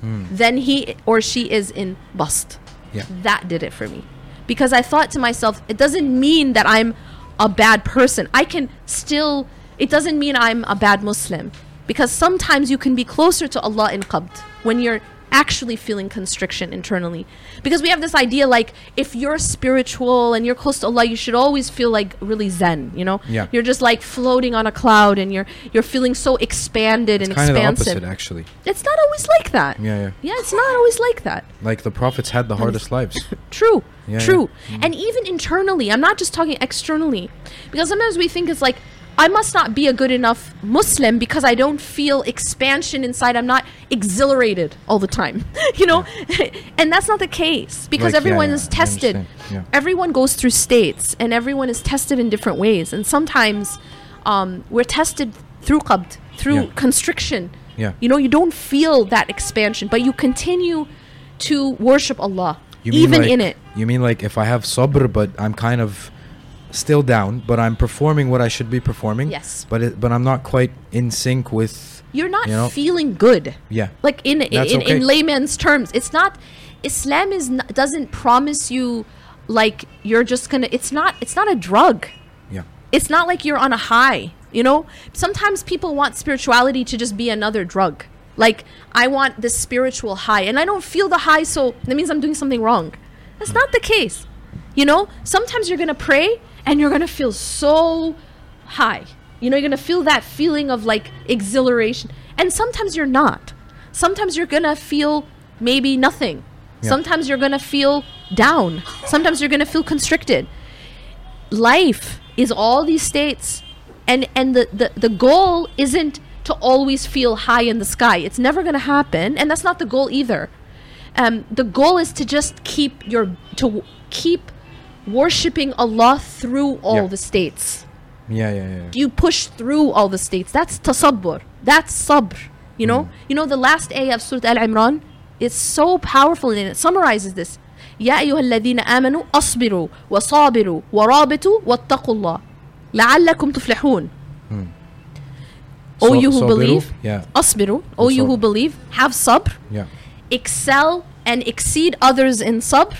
hmm. than he or she is in bast. Yeah. That did it for me. Because I thought to myself, it doesn't mean that I'm a bad person. I can still, it doesn't mean I'm a bad Muslim. Because sometimes you can be closer to Allah in qabd when you're actually feeling constriction internally. Because we have this idea like if you're spiritual and you're close to Allah, you should always feel like really zen, you know? Yeah. You're just like floating on a cloud and you're you're feeling so expanded and Kind of the expansive. opposite, actually. It's not always like that. Yeah, yeah. Yeah, it's not always like that. Like the prophets had the hardest lives. True. Yeah, True. yeah. And even internally, I'm not just talking externally. Because sometimes we think it's like, I must not be a good enough Muslim because I don't feel expansion inside. I'm not exhilarated all the time. you know? and that's not the case because Like, everyone yeah, is tested. Yeah. Everyone goes through states and everyone is tested in different ways. And sometimes um, we're tested through qabd, through Yeah. constriction. Yeah. You know, you don't feel that expansion, but you continue to worship Allah. You even like- in it. You mean like if I have sabr, but I'm kind of still down, but I'm performing what I should be performing. Yes. But it, but I'm not quite in sync with. You're not you know? feeling good. Yeah. Like in in, in, okay. layman's terms, it's not Islam is not, doesn't promise you like you're just going to it's not it's not a drug. Yeah. It's not like you're on a high, you know? Sometimes people want spirituality to just be another drug. Like I want this spiritual high and I don't feel the high so that means I'm doing something wrong. That's hmm. not the case. You know, sometimes you're going to pray and you're going to feel so high. You know, you're going to feel that feeling of like exhilaration. And sometimes you're not. Sometimes you're going to feel maybe nothing. Yeah. Sometimes you're going to feel down. Sometimes you're going to feel constricted. Life is all these states. And and the, the, the goal isn't to always feel high in the sky. It's never going to happen, and that's not the goal either. Um, the goal is to just keep your to keep worshipping Allah through all Yeah. the states. Yeah, yeah, yeah. You push through all the states. That's tasabbur. That's sabr. You know? You know the last ayah of Surah Al Imran? It's so powerful and it summarizes this. يا أيها الذين آمنوا أصبروا وصابروا ورابطوا واتقوا الله لعلكم تفلحون. O So- you who sabiru, believe, Yeah, أصبروا. O you who Sabr. believe, have sabr. yeah. excel and exceed others in sabr,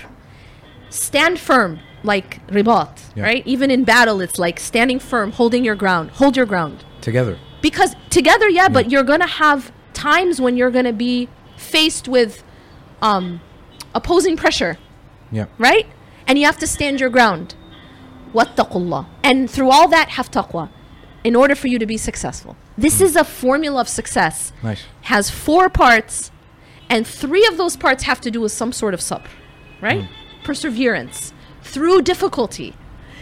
stand firm like ribat, Yeah. right? Even in battle, it's like standing firm, holding your ground, hold your ground. Together. Because together, yeah, but you're gonna have times when you're gonna be faced with um, opposing pressure, Yeah. right? And you have to stand your ground. Wattaqullah. And through all that, have taqwa in order for you to be successful. This is a formula of success Nice. has four parts, and three of those parts have to do with some sort of sabr, right? Perseverance through difficulty.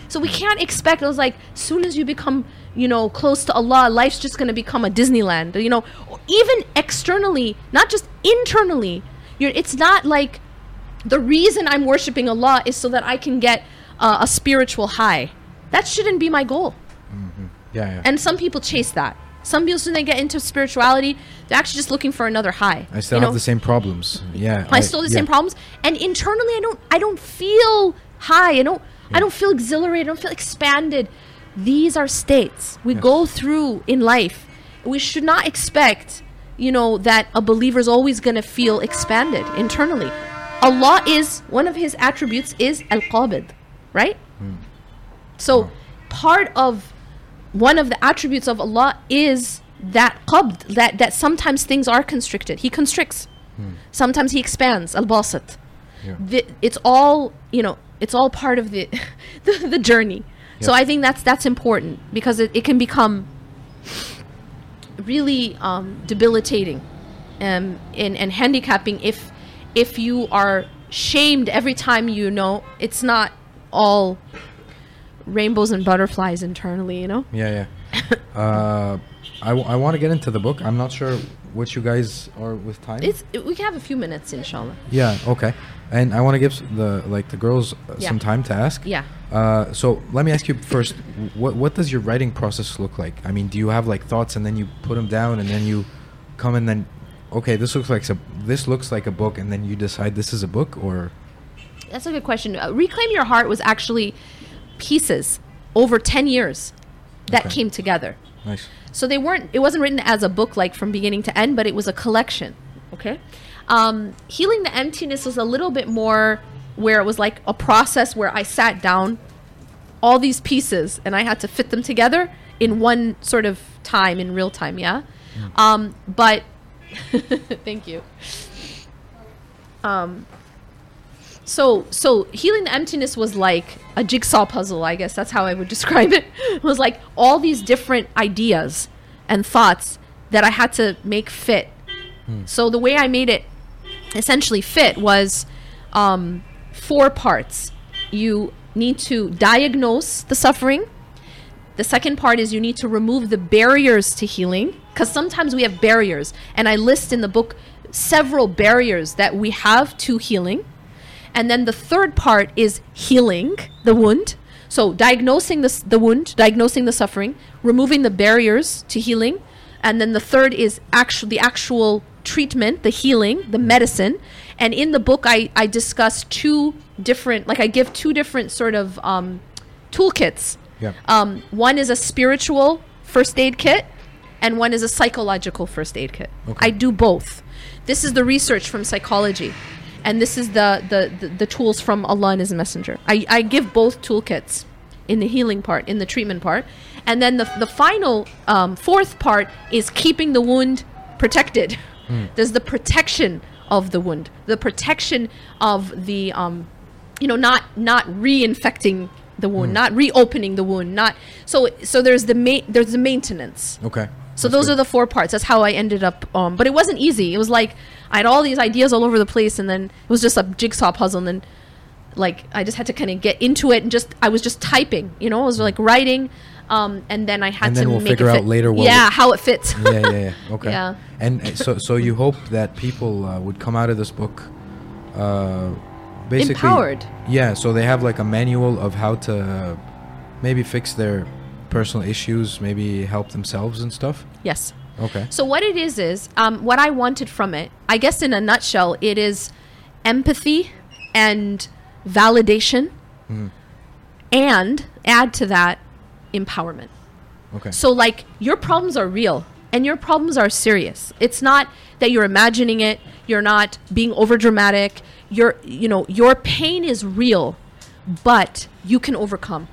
So we can't expect it was like soon as you become, you know, close to Allah, life's just gonna become a Disneyland. You know, even externally, not just internally. You're, it's not like the reason I'm worshiping Allah is so that I can get uh, a spiritual high. That shouldn't be my goal. Yeah, yeah. And some people chase that. Some people, when they get into spirituality, they're actually just looking for another high. I still you have know? the same problems. Yeah. I still have the yeah. same problems, and internally, I don't. I don't feel high. I don't. I don't feel exhilarated. I don't feel expanded. These are states we Yes. go through in life. We should not expect, you know, that a believer is always going to feel expanded internally. Allah is one of His attributes is Al Qabid, right? Hmm. So, part of one of the attributes of Allah is that qabd, that, that sometimes things are constricted. He constricts. Hmm. Sometimes he expands, al-basit. Yeah. It's all, you know, it's all part of the the, the journey. So I think that's that's important because it, it can become really um, debilitating um, and, and handicapping if if you are shamed every time you know it's not all rainbows and butterflies internally, you know? Yeah, yeah. uh, I, w- I want to get into the book. I'm not sure what you guys are with time. It's we can have a few minutes, inshallah. yeah, okay. And I want to give the like the girls uh, Yeah. some time to ask. Yeah. Uh, so let me ask you first. What what does your writing process look like? I mean, do you have like thoughts and then you put them down and then you come and then, okay, this looks like a this looks like a book, and then you decide this is a book or That's a good question. Uh, Reclaim Your Heart was actually pieces over 10 years that Okay. came together. Nice. So they weren't it wasn't written as a book like from beginning to end, but it was a collection. Okay? Um, Healing the Emptiness was a little bit more where it was like a process where I sat down all these pieces and I had to fit them together in one sort of time in real time, yeah? Um, but thank you. Um, so so healing the emptiness was like a jigsaw puzzle i guess that's how i would describe it. It was like all these different ideas and thoughts that i had to make fit. So the way i made it essentially fit was um, four parts. You need to diagnose the suffering. The second part is you need to remove the barriers to healing because sometimes we have barriers. And i list in the book several barriers that we have to healing and then the third part is healing the wound. So diagnosing the, the wound, diagnosing the suffering, removing the barriers to healing. And then the third is actual the actual treatment, the healing, the medicine. And in the book, I, I discuss two different, like I give two different sort of um, toolkits. Yeah. Um, one is a spiritual first aid kit, and one is a psychological first aid kit. Okay. I do both. This is the research from psychology, and this is the the, the, the tools from Allah and His Messenger. I, I give both toolkits in the healing part, in the treatment part, and then the the final um, fourth part is keeping the wound protected. There's the protection of the wound, the protection of the um, you know not not reinfecting the wound not reopening the wound not so so there's the ma- there's the maintenance. Okay. so those are the four parts. That's how i ended up um but it wasn't easy. It was like i had all these ideas all over the place and then it was just a jigsaw puzzle and then like i just had to kind of get into it and just i was just typing you know i was like writing um and then i had And to then we'll make figure it out later what yeah we- how it fits yeah, yeah, yeah. Okay. Yeah. And uh, so, so you hope that people uh, would come out of this book, uh, basically Empowered. Yeah, so they have like a manual of how to uh, maybe fix their personal issues, maybe help themselves and stuff. Yes. Okay. So what it is is um, what I wanted from it. I guess in a nutshell, it is empathy and validation, Mm-hmm. and add to that empowerment. Okay. So like your problems are real and your problems are serious. It's not that you're imagining it, you're not being overdramatic. Your you know, your pain is real, but you can overcome.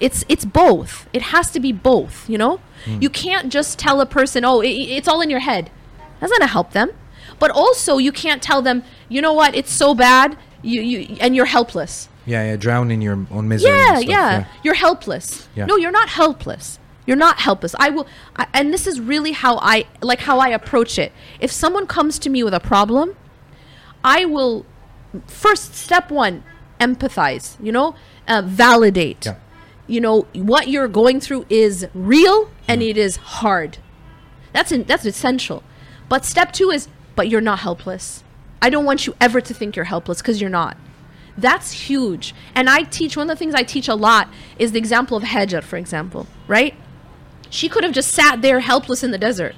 It's it's both. It has to be both, you know? You can't just tell a person, "Oh, i i- it's all in your head." That's not going to help them. But also you can't tell them, "You know what? It's so bad." You you and you're helpless. yeah, yeah, drown in your own misery. and Yeah, yeah, You're helpless. Yeah. No, you're not helpless. You're not helpless. I will, I, and this is really how I like how I approach it. If someone comes to me with a problem, I will first step one empathize. You know, uh, validate. Yeah. You know what you're going through is real and it is hard. That's in, that's essential. But step two is, but you're not helpless. I don't want you ever to think you're helpless because you're not. That's huge. And I teach one of the things I teach a lot is the example of Hajar, for example, right? She could have just sat there helpless in the desert.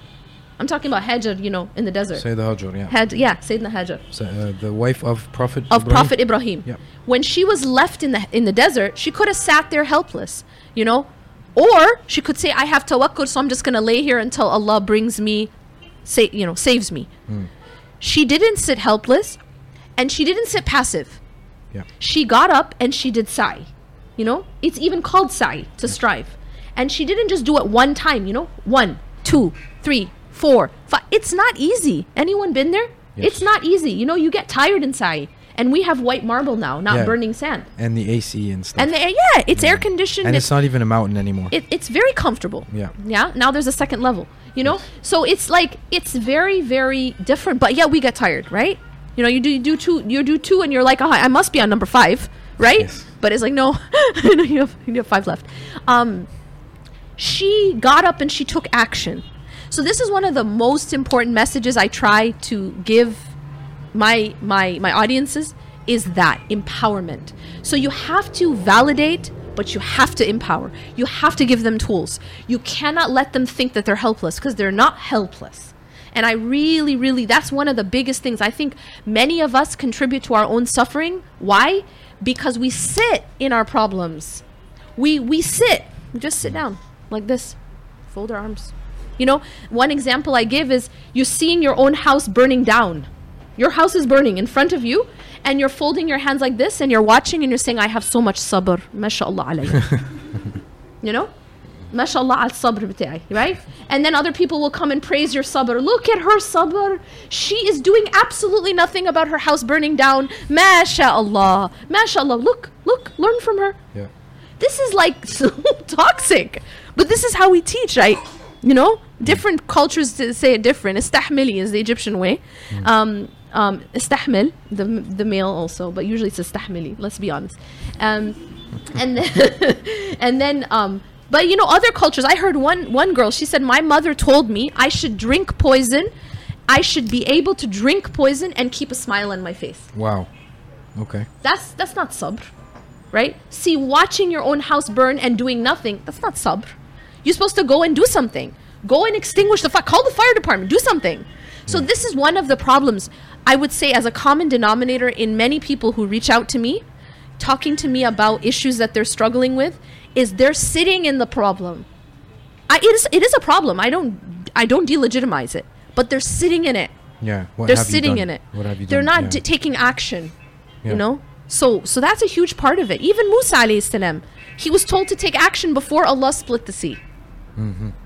I'm talking about Hajar, you know, in the desert. Say the Hajr, yeah. Had yeah, Sayyidina Hajar So, uh, the wife of Prophet of Ibrahim? Prophet Ibrahim. Yep. When she was left in the in the desert, she could have sat there helpless, you know, or she could say, "I have tawakkul, so I'm just gonna lay here until Allah brings me, say, you know, saves me." She didn't sit helpless, and she didn't sit passive. Yeah. She got up and she did sa'i. You know, it's even called sa'i to strive, and she didn't just do it one time. You know, one, two, three, four, five. It's not easy. Anyone been there? Yes. It's not easy. You know, you get tired in sa'i, and we have white marble now, not Yeah. burning sand. And the AC and stuff. And they, yeah, it's air conditioned. and it's it's not even a mountain anymore. it, it's very comfortable. Yeah. Yeah. Now there's a second level. You know, so it's like it's very very different. But yeah, we get tired, right? You know, you do you do two, you do two, and you're like, oh, I must be on number five, right? Yes. But it's like no, no, you have you have five left. Um, she got up and she took action. So this is one of the most important messages I try to give my my my audiences is that empowerment. So you have to validate, but you have to empower. You have to give them tools. You cannot let them think that they're helpless because they're not helpless. And I really, really, that's one of the biggest things. I think many of us contribute to our own suffering. Why? Because we sit in our problems. We we sit. Just sit down like this, fold our arms. You know, one example I give is you seeing your own house burning down. Your house is burning in front of you, and you're folding your hands like this, and you're watching, and you're saying, "I have so much sabr, mashallah alayhi." you know, mashallah al sabr bita'i, right? And then other people will come and praise your sabr. Look at her sabr. She is doing absolutely nothing about her house burning down. Mashallah, mashallah. Look, look, learn from her yeah. this is like so toxic but this is how we teach right you know different cultures say it different istahmili is the egyptian way um um istahmil the the male also but usually it's istahmili let's be honest um and then and then um but you know other cultures i heard one one girl she said my mother told me i should drink poison i should be able to drink poison and keep a smile on my face Wow. Okay. that's that's not sabr, right? See, watching your own house burn and doing nothing, that's not sabr. You're supposed to go and do something. Go and extinguish the fire. Call the fire department. Do something. So this is one of the problems I would say as a common denominator in many people who reach out to me, talking to me about issues that they're struggling with, is they're sitting in the problem. I, it is it is a problem. I don't I don't delegitimize it, but they're sitting in it Yeah. What they're have you sitting in it. What have you They're done? not Yeah. d- taking action. Yeah. You know? So so that's a huge part of it. Even Musa alayhi salam, he was told to take action before Allah split the sea.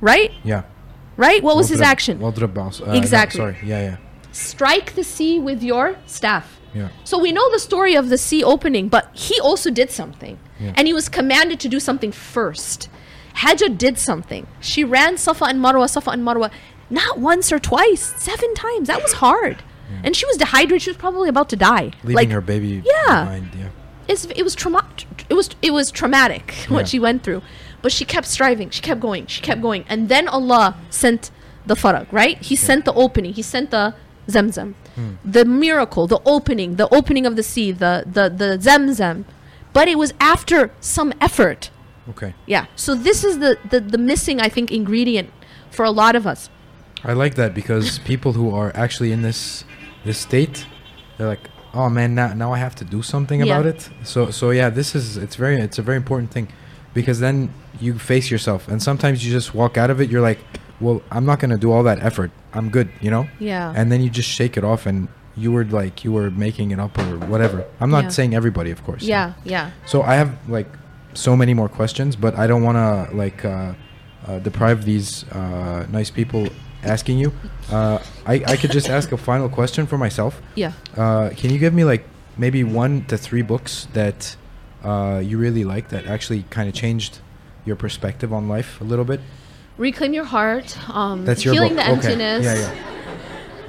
Right? Yeah. Right? What was his action? Uh, no, Exactly. sorry. Yeah, yeah. Strike the sea with your staff. Yeah. So we know the story of the sea opening, but he also did something. Yeah. And he was commanded to do something first. Hajar did something. She ran Safa and Marwa, Safa and Marwa, not once or twice, seven times. That was hard. And she was dehydrated. She was probably about to die. Leaving like, her baby Yeah. behind. Yeah. it's, it was trauma it was it was traumatic what she went through but she kept striving she kept going she kept going and then allah sent the farag right he sent the opening he sent the zamzam hmm. the miracle, the opening, the opening of the sea, the the the Zamzam, but it was after some effort. Okay. Yeah. So this is the the, the missing, I think, ingredient for a lot of us. I like that because people who are actually in this this state, they're like, oh man, now now I have to do something Yeah. about it. So so yeah, this is it's very it's a very important thing because then you face yourself and sometimes you just walk out of it. You're like, well, I'm not gonna do all that effort. I'm good, you know. Yeah. And then you just shake it off and you were like you were making it up or whatever. I'm not Yeah. saying everybody, of course. yeah. Yeah. So I have like so many more questions, but I don't want to like uh, uh, deprive these uh, nice people asking you. Uh, I I could just ask a final question for myself. Yeah. Uh, can you give me like maybe one to three books that uh, you really like that actually kind of changed your perspective on life a little bit? Reclaim your heart. Um, That's your healing book. the okay. emptiness. Yeah, yeah.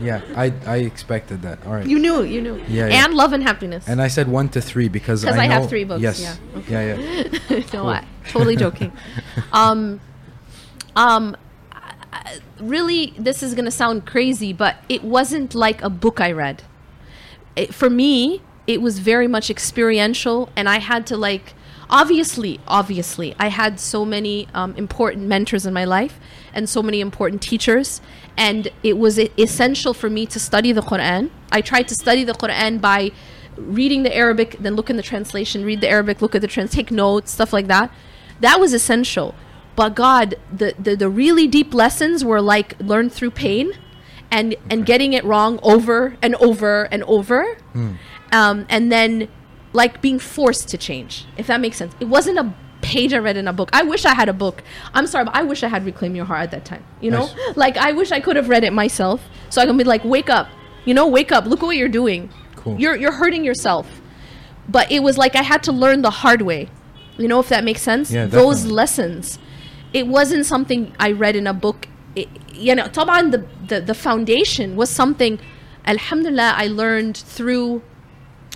Yeah, I I expected that. All right. You knew. You knew. Yeah, yeah. And love and happiness. and I said one to three because I I have three books, Yes. yeah. Yeah, yeah. no, I totally joking. um, um, I- really, this is gonna sound crazy, but it wasn't like a book I read. It, for me, it was very much experiential, and I had to like. Obviously, obviously, I had so many um, important mentors in my life and so many important teachers, and it was essential for me to study the Quran. I tried to study the Quran by reading the Arabic, then look in the translation, read the Arabic, look at the trans, take notes, stuff like that. That was essential. But God, the, the, the really deep lessons were like learned through pain and, and getting it wrong over and over and over um, and then like being forced to change, if that makes sense. It wasn't a page I read in a book. I wish I had a book. I'm sorry, but I wish I had Reclaim Your Heart at that time. You know, nice. like I wish I could have read it myself, so I can be like, wake up, you know, wake up, look at what you're doing. Cool. You're you're hurting yourself. But it was like I had to learn the hard way. You know, if that makes sense. Yeah. Those lessons. It wasn't something I read in a book. It, you know, taban the, the the foundation was something. Alhamdulillah, I learned through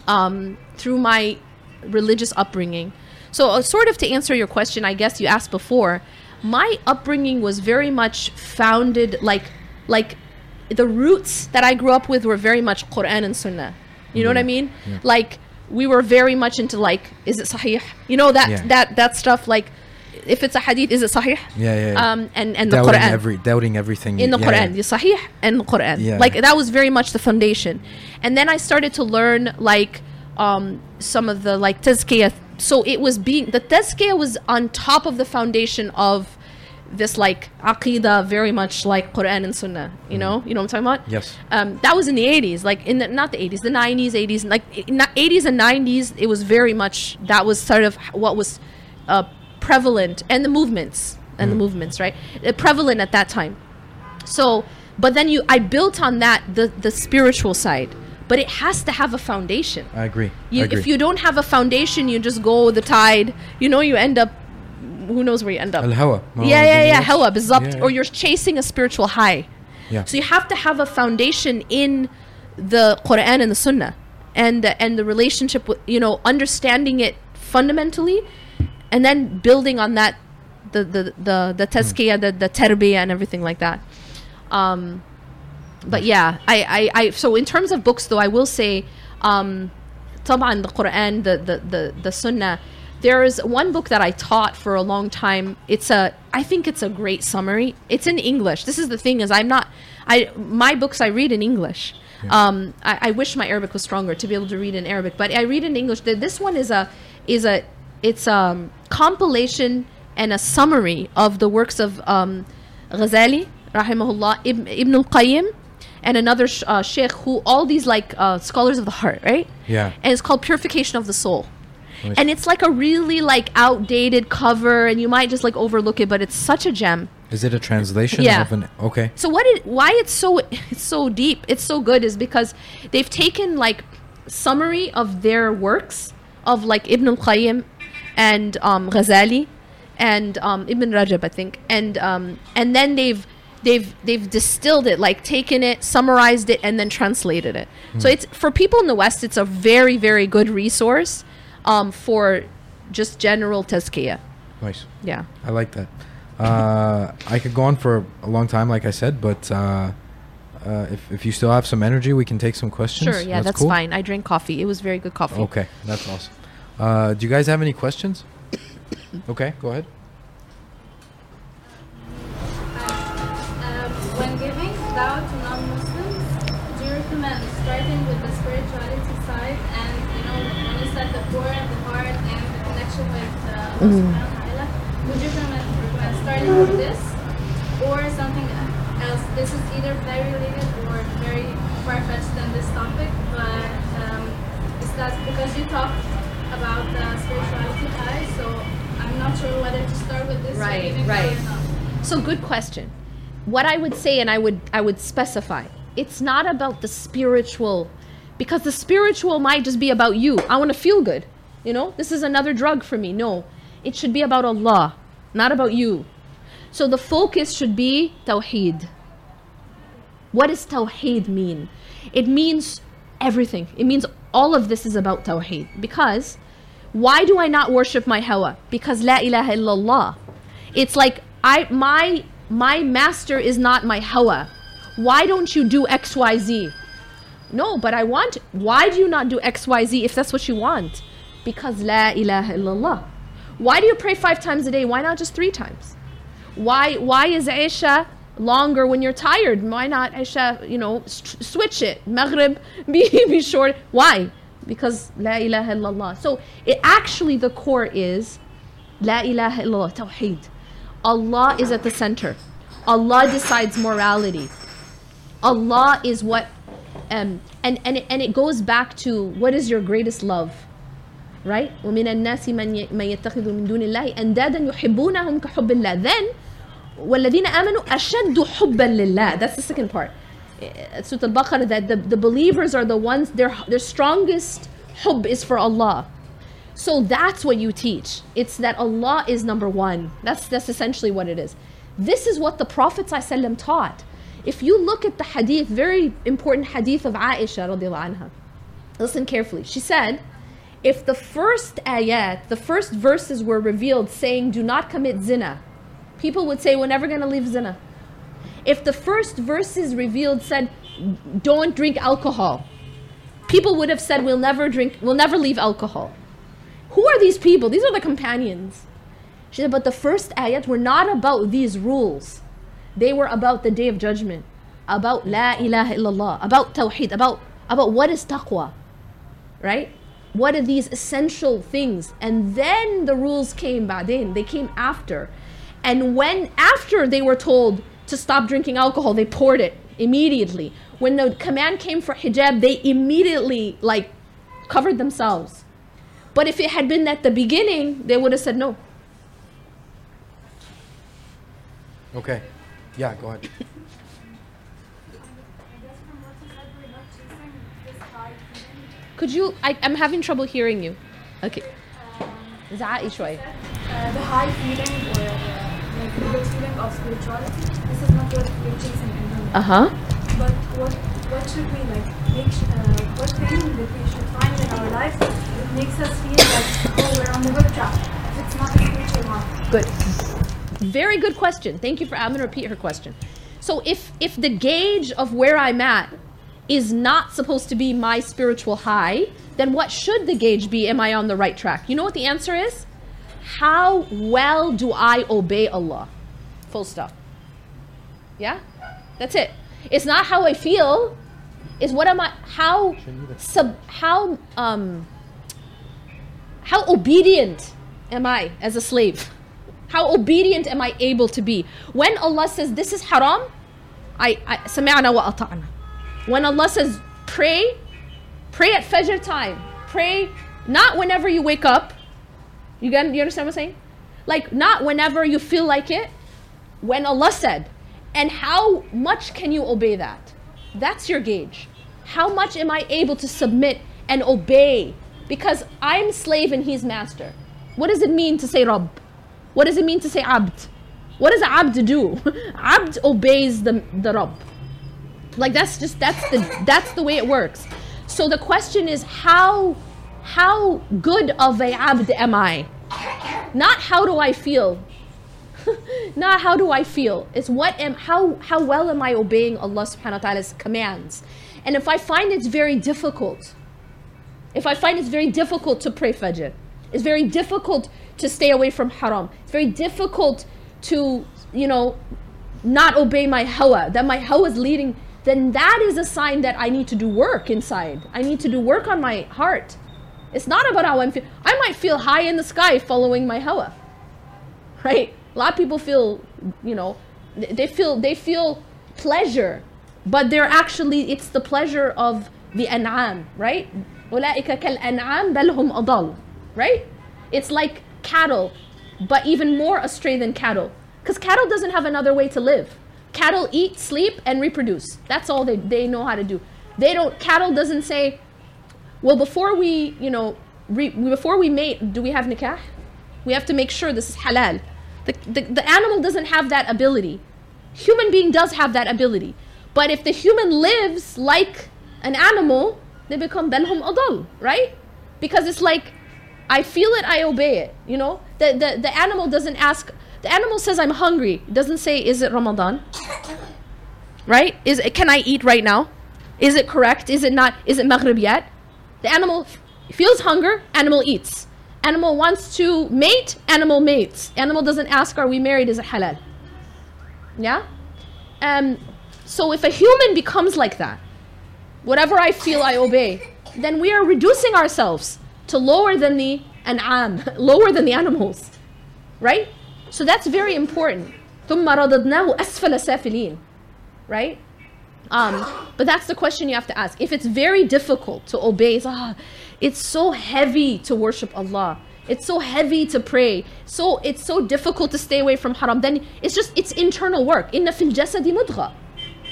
um, through my religious upbringing. So, uh, sort of to answer your question, I guess you asked before, my upbringing was very much founded like like the roots that I grew up with were very much Quran and Sunnah. You know what I mean? Like we were very much into like, is it Sahih? You know that Yeah. that that stuff. Like, if it's a Hadith, is it Sahih? Yeah, yeah, yeah. Um, and and the doubting Quran every doubting everything in the yeah, Quran, yeah. the Sahih and the Quran. Yeah. Like that was very much the foundation. And then I started to learn like um, some of the like tazkiyah. So it was being the tazkiyah was on top of the foundation of this like aqidah, very much like Quran and Sunnah. You know, you know what I'm talking about? Yes. Um, that was in the 80s, like in the not the 80s, the 90s, 80s, like in the 80s and 90s. It was very much that was sort of what was uh, prevalent and the movements and mm. the movements right? Uh, prevalent at that time. So but then you i built on that the the spiritual side but it has to have a foundation. I agree, you, I agree. if you don't have a foundation you just go the tide. You know you end up who knows where you end up. Al-hawa. yeah yeah yeah hawa is up or you're chasing a spiritual high. Yeah. so you have to have a foundation in the quran and the sunnah and the, and the relationship with you know understanding it fundamentally and then building on that the the the, the hmm. tazkiyah, the, the tarbiya and everything like that um, but yeah I, I i so in terms of books though i will say um the quran the the the, the sunnah there is one book that I taught for a long time. It's a I think it's a great summary. It's in English. This is the thing is I'm not I my books I read in English. Yeah. Um, I, I, wish my Arabic was stronger to be able to read in Arabic, but I read in English. This one is a is a it's a compilation and a summary of the works of um, Ghazali, rahimahullah, Ibn, Ibn al-Qayyim, and another sh- uh, sheikh who all these like uh, scholars of the heart, right? Yeah. And it's called Purification of the Soul. And it's like a really like outdated cover, and you might just like overlook it, but it's such a gem. Is it a translation Yeah. of an okay? So what it why it's so it's so deep, it's so good is because they've taken like summary of their works of like Ibn al-Qayyim and um, Ghazali and um, Ibn Rajab, I think, and um, and then they've they've they've distilled it, like taken it, summarized it, and then translated it. So it's for people in the West, it's a very very good resource um, for just general tazkiyah. Nice. Yeah. I like that. Uh, I could go on for a long time, like I said, but uh, uh, if if you still have some energy, we can take some questions. Sure, yeah, that's, cool? fine. I drank coffee. It was very good coffee. Okay, that's awesome. Uh, do you guys have any questions? okay, go ahead. Um, when giving dawah to non-Muslims, do you recommend starting with the spirituality side and you know when you said the core and the heart and the connection with uh, Allah subhanahu would you recommend, recommend starting with this or something else? This is either very related or very far-fetched than this topic, but um, is that because you talked about the spirituality high, so I'm not sure whether to start with this Right, right. So good question. What I would say and I would I would specify, it's not about the spiritual because the spiritual might just be about you. I want to feel good. You know? This is another drug for me. No. It should be about Allah, not about you. So the focus should be tawheed. What does tawheed mean? It means everything. It means all of this is about tawheed. Because why do I not worship my hawa? Because la ilaha illallah. It's like I my my master is not my hawa. Why don't you do XYZ? No, but I want why do you not do XYZ if that's what you want? Because la ilaha illallah. Why do you pray 5 times a day? Why not just 3 times? Why why is Isha longer when you're tired? Why not Isha, you know, st- switch it. Maghrib be, be short. Why? Because La ilaha illallah. So it actually the core is La ilaha illallah, Tawheed. Allah is at the center. Allah decides morality. Allah is what um, and, and, it, and it goes back to what is your greatest love? right ومن الناس من ي- من يتخذ من دون الله أندادا يحبونهم كحب الله then والذين آمنوا أشد حبا لله that's the second part Uh, Surah Al-Baqarah that the, the believers are the ones their their strongest hub is for Allah so that's what you teach it's that Allah is number one that's that's essentially what it is this is what the Prophet ﷺ taught if you look at the hadith very important hadith of Aisha radiallahu anha listen carefully she said if the first ayat, the first verses were revealed saying, do not commit zina, people would say, we're never going to leave zina. If the first verses revealed said, don't drink alcohol, people would have said, we'll never drink, we'll never leave alcohol. Who are these people? These are the companions. She said, but the first ayat were not about these rules. They were about the day of judgment, about la ilaha illallah, about tawheed, about, about what is taqwa, right? What are these essential things? And then the rules came ba'din, they came after. And when after they were told to stop drinking alcohol, they poured it immediately. When the command came for hijab, they immediately like covered themselves. But if it had been at the beginning, they would have said no. Okay. Yeah, go ahead. I guess from what you said, we're not chasing this high feeling. Could you I, I'm having trouble hearing you. Okay. زعقي شوية. Uh, the high feeling or like the good feeling of spirituality, this is not what we're chasing in general. Uh-huh. But what what should we like make? Uh, what thing that we should find in our life that makes us feel like oh we're on the good track? If it's not a spiritual one. Good. Very good question. Thank you for I'm gonna repeat her question. So if if the gauge of where I'm at is not supposed to be my spiritual high, then what should the gauge be? Am I on the right track? You know what the answer is? How well do I obey Allah? Full stop. Yeah? That's it. It's not how I feel. It's what am I how sub how um how obedient am I as a slave? How obedient am I able to be? When Allah says this is haram, I, I سمعنا وأطعنا. When Allah says pray, pray at Fajr time. Pray not whenever you wake up. you get you understand what I'm saying? Like not whenever you feel like it. When Allah said, and how much can you obey that? That's your gauge. How much am I able to submit and obey? Because I'm slave and he's master. What does it mean to say Rabb? What does it mean to say Abd? What does Abd do? Abd obeys the, the Rabb. Like that's just that's the that's the way it works. So the question is how how good of a abd am I? Not how do I feel? not how do I feel. It's what am how how well am I obeying Allah subhanahu wa ta'ala's commands. And if I find it's very difficult, if I find it's very difficult to pray Fajr, it's very difficult to stay away from haram, it's very difficult to, you know, not obey my hawa, that my hawa is leading, then that is a sign that I need to do work inside. I need to do work on my heart. It's not about how I'm feeling. I might feel high in the sky following my hawa. Right? A lot of people feel, you know, they feel they feel pleasure, but they're actually it's the pleasure of the an'am, right? أولئك كالأنعام بل هم أضل, right? It's like cattle, but even more astray than cattle. Because cattle doesn't have another way to live. Cattle eat, sleep, and reproduce. That's all they, they know how to do. They don't, cattle doesn't say, well, before we, you know, re, before we mate, do we have nikah? We have to make sure this is halal. The, the, the animal doesn't have that ability. Human being does have that ability. But if the human lives like an animal, they become belhum adal, right? Because it's like, I feel it, I obey it. You know, the, the, the animal doesn't ask, the animal says, I'm hungry. It doesn't say, is it Ramadan? Right? Is it, can I eat right now? Is it correct? Is it not? Is it Maghrib yet? The animal f- feels hunger, animal eats. Animal wants to mate, animal mates. Animal doesn't ask, are we married? Is it halal? Yeah? Um, so if a human becomes like that, whatever I feel, I obey, then we are reducing ourselves to lower than the an'am, lower than the animals. Right? So that's very important. ثم رددناه أسفل سافلين. Right? Um, but that's the question you have to ask. If it's very difficult to obey, it's, ah, it's so heavy to worship Allah. It's so heavy to pray. So it's so difficult to stay away from haram. Then it's just it's internal work. Inna fil jasadi mudgha,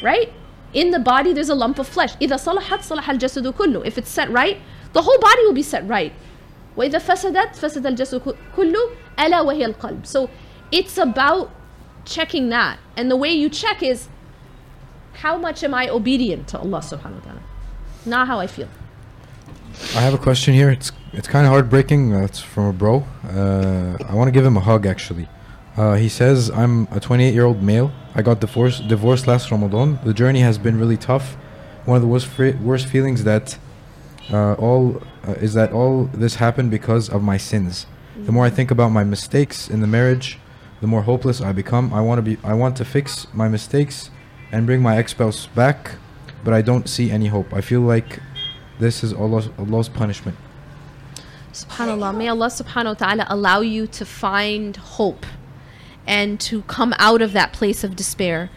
right? In the body, there's a lump of flesh. إذا صلحت صلح الجسد كله. If it's set right, the whole body will be set right. وإذا فسدت فسد الجسد كله ألا وهي القلب. So it's about checking that. And the way you check is how much am I obedient to Allah subhanahu wa ta'ala? Not how I feel. I have a question here. It's it's kind of heartbreaking. Uh, it's from a bro. Uh, I want to give him a hug actually. Uh, he says, "I'm a 28 year old male. I got divorced divorced last Ramadan. The journey has been really tough. One of the worst worst feelings that uh, all uh, is that all this happened because of my sins. The more I think about my mistakes in the marriage, the more hopeless I become. I want to be I want to fix my mistakes and bring my ex-spouse back, but I don't see any hope. I feel like this is Allah's, Allah's punishment." Subhanallah. May Allah subhanahu wa ta'ala allow you to find hope and to come out of that place of despair.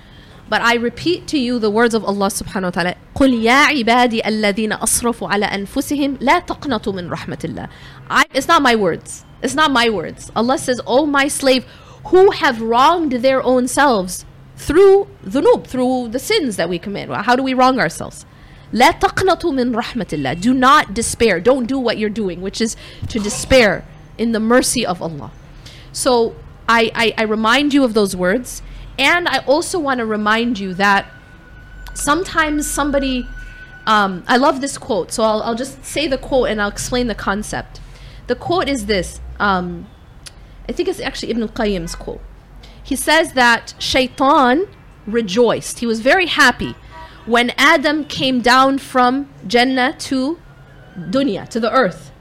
But I repeat to you the words of Allah subhanahu wa ta'ala. قُلْ يَا عِبَادِي الَّذِينَ أَصْرَفُوا عَلَى أَنفُسِهِمْ لَا تَقْنَطُوا مِنْ رَحْمَةِ اللَّهِ I, It's not my words. It's not my words. Allah says, O my slave, who have wronged their own selves through dhunub, through the sins that we commit. How do we wrong ourselves? لا تقنطوا من رحمة الله. Do not despair. Don't do what you're doing, which is to despair in the mercy of Allah. So I, I, I remind you of those words. And I also want to remind you that sometimes somebody, um, I love this quote. So I'll, I'll just say the quote and I'll explain the concept. The quote is this. Um, I think it's actually Ibn al-Qayyim's quote. He says that Shaitan rejoiced. He was very happy when Adam came down from Jannah to dunya, to the earth.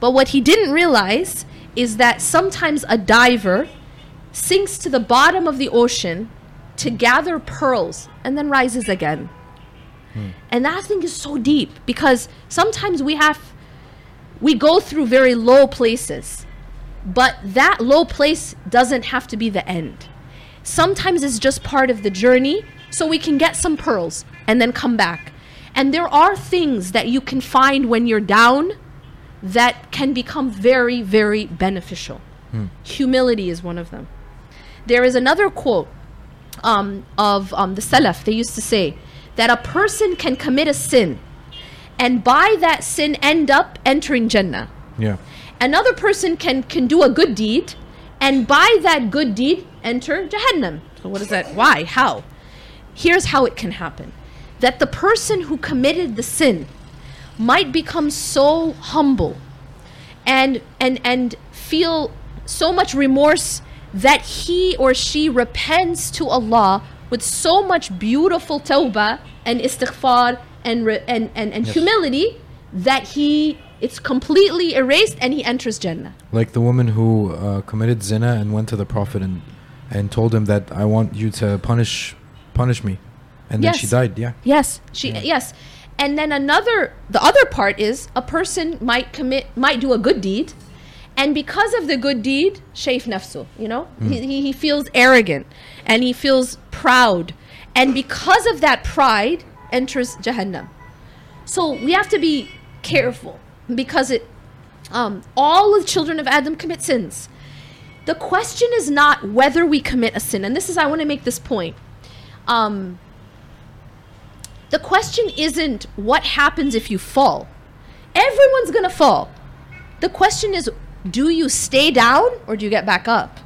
But what he didn't realize is that sometimes a diver sinks to the bottom of the ocean to gather pearls and then rises again. Hmm. And that thing is so deep because sometimes we have we go through very low places. But that low place doesn't have to be the end. Sometimes it's just part of the journey so we can get some pearls and then come back. And there are things that you can find when you're down that can become very, very beneficial. Humility is one of them. There is another quote um, of um, the Salaf. They used to say that a person can commit a sin and by that sin end up entering Jannah. Yeah. Another person can, can do a good deed and by that good deed enter Jahannam. So, what is that? Why? How? Here's how it can happen that the person who committed the sin might become so humble and and and feel so much remorse that he or she repents to Allah with so much beautiful tawbah and istighfar and re- and and, and Yes. humility that he it's completely erased and he enters Jannah. Like the woman who uh, committed zina and went to the Prophet and and told him that I want you to punish punish me, and then she died. Yeah. Yes, she Yeah. yes. And then another the other part is a person might commit might do a good deed and because of the good deed, shaif nafsu, you know? He, he, he feels arrogant and he feels proud. And because of that pride enters Jahannam. So we have to be careful because it um, all the children of Adam commit sins. The question is not whether we commit a sin, and this is I want to make this point. Um, the question isn't what happens if you fall. Everyone's gonna fall. The question is do you stay down or do you get back up?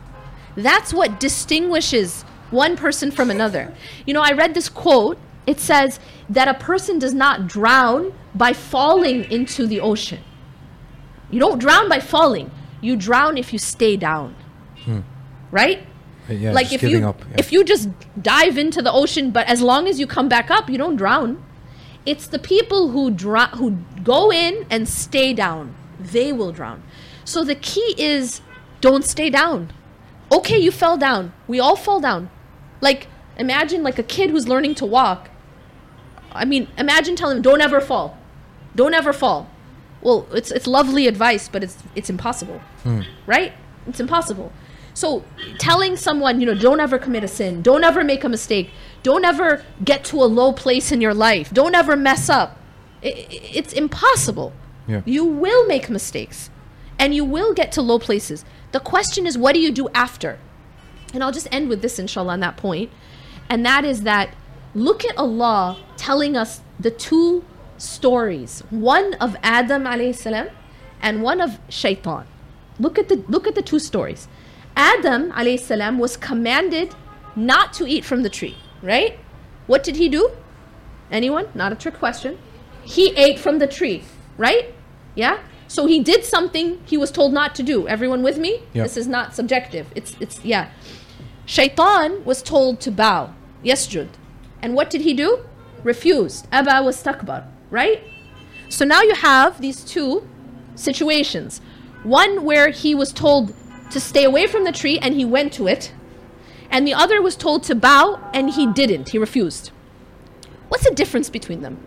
That's what distinguishes one person from another. You know, I read this quote. It says that a person does not drown by falling into the ocean. You don't drown by falling. You drown if you stay down. Right? Uh, Yeah. like if you up. Yeah. if you just dive into the ocean but as long as you come back up you don't drown. It's the people who dro- who go in and stay down. They will drown. So the key is don't stay down. Okay you fell down. We all fall down. Like imagine like a kid who's learning to walk. I mean imagine telling him don't ever fall. Don't ever fall. Well it's it's lovely advice but it's it's impossible. Right? It's impossible so telling someone you know don't ever commit a sin don't ever make a mistake don't ever get to a low place in your life don't ever mess up i- i- it's impossible Yeah. you will make mistakes and you will get to low places the question is what do you do after and I'll just end with this, inshallah, on that point. And that is that look at Allah telling us the two stories one of Adam alayhi salam and one of Shaitan. Look at the look at the two stories. Adam salam was commanded not to eat from the tree, right? What did he do? Anyone? Not a trick question. He ate from the tree, right? Yeah? So he did something he was told not to do. Everyone with me? Yeah. This is not subjective. It's it's yeah. Shaitan was told to bow, Yes, yasjud. And what did he do? Refused. Aba was takbar, right? So now you have these two situations. One where he was told to stay away from the tree and he went to it. And the other was told to bow and he didn't. He refused. What's the difference between them?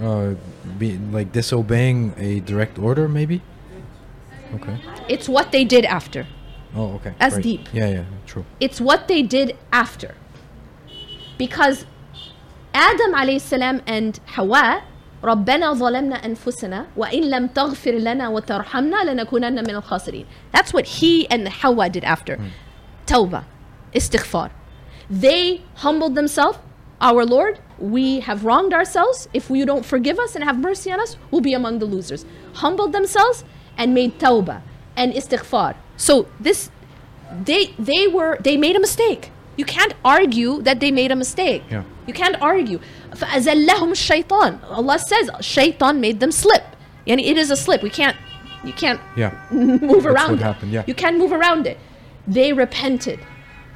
uh, be like disobeying a direct order, maybe. Okay. It's what they did after. Oh, okay. That's right. deep. Yeah, yeah, true. It's what they did after. Because Adam alayhi salam and Hawa ربنا ظلمنا أنفسنا وإن لم تغفر لنا وترحمنا لنكونن من الخاسرين. That's what he and Hawa did after. Tawbah, istighfar. They humbled themselves. Our Lord, we have wronged ourselves. If you don't forgive us and have mercy on us, we'll be among the losers. Humbled themselves and made tawbah and istighfar. So this they they were they made a mistake. You can't argue that they made a mistake. Yeah. You can't argue. فَأَزَلَّهُمُ الشَّيْطَانِ Allah says shaitan made them slip. Yani it is a slip. We can't you can't Yeah. move around what it. happened, yeah. You can't move around it. They repented.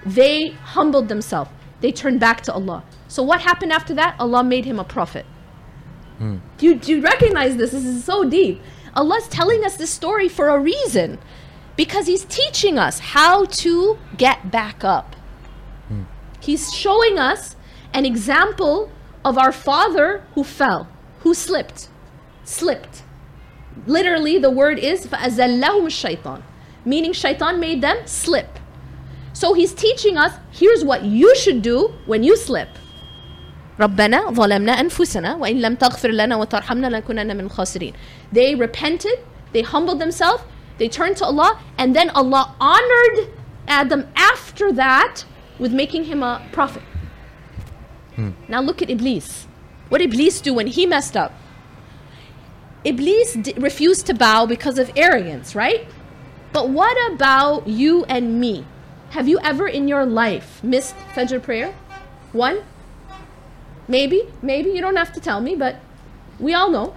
They humbled themselves. They turned back to Allah. So what happened after that? Allah made him a prophet. Hmm. Do, you, do you recognize this? This is so deep. Allah's telling us this story for a reason. Because He's teaching us how to get back up. Hmm. He's showing us an example of our father who fell, who slipped, slipped. Literally, the word is فَأَزَلَّهُمُ الشَّيْطَانِ Meaning shaitan made them slip. So he's teaching us, here's what you should do when you slip. ربنا ظلمنا أنفسنا وإن لم تغفر لنا وترحمنا لنكونن من الخاسرين. They repented, they humbled themselves, they turned to Allah, and then Allah honored Adam after that with making him a prophet. Now look at Iblis. What did Iblis do when he messed up? Iblis d- refused to bow because of arrogance, right? But what about you and me? Have you ever in your life missed Fajr prayer? One? Maybe, maybe. You don't have to tell me, but we all know.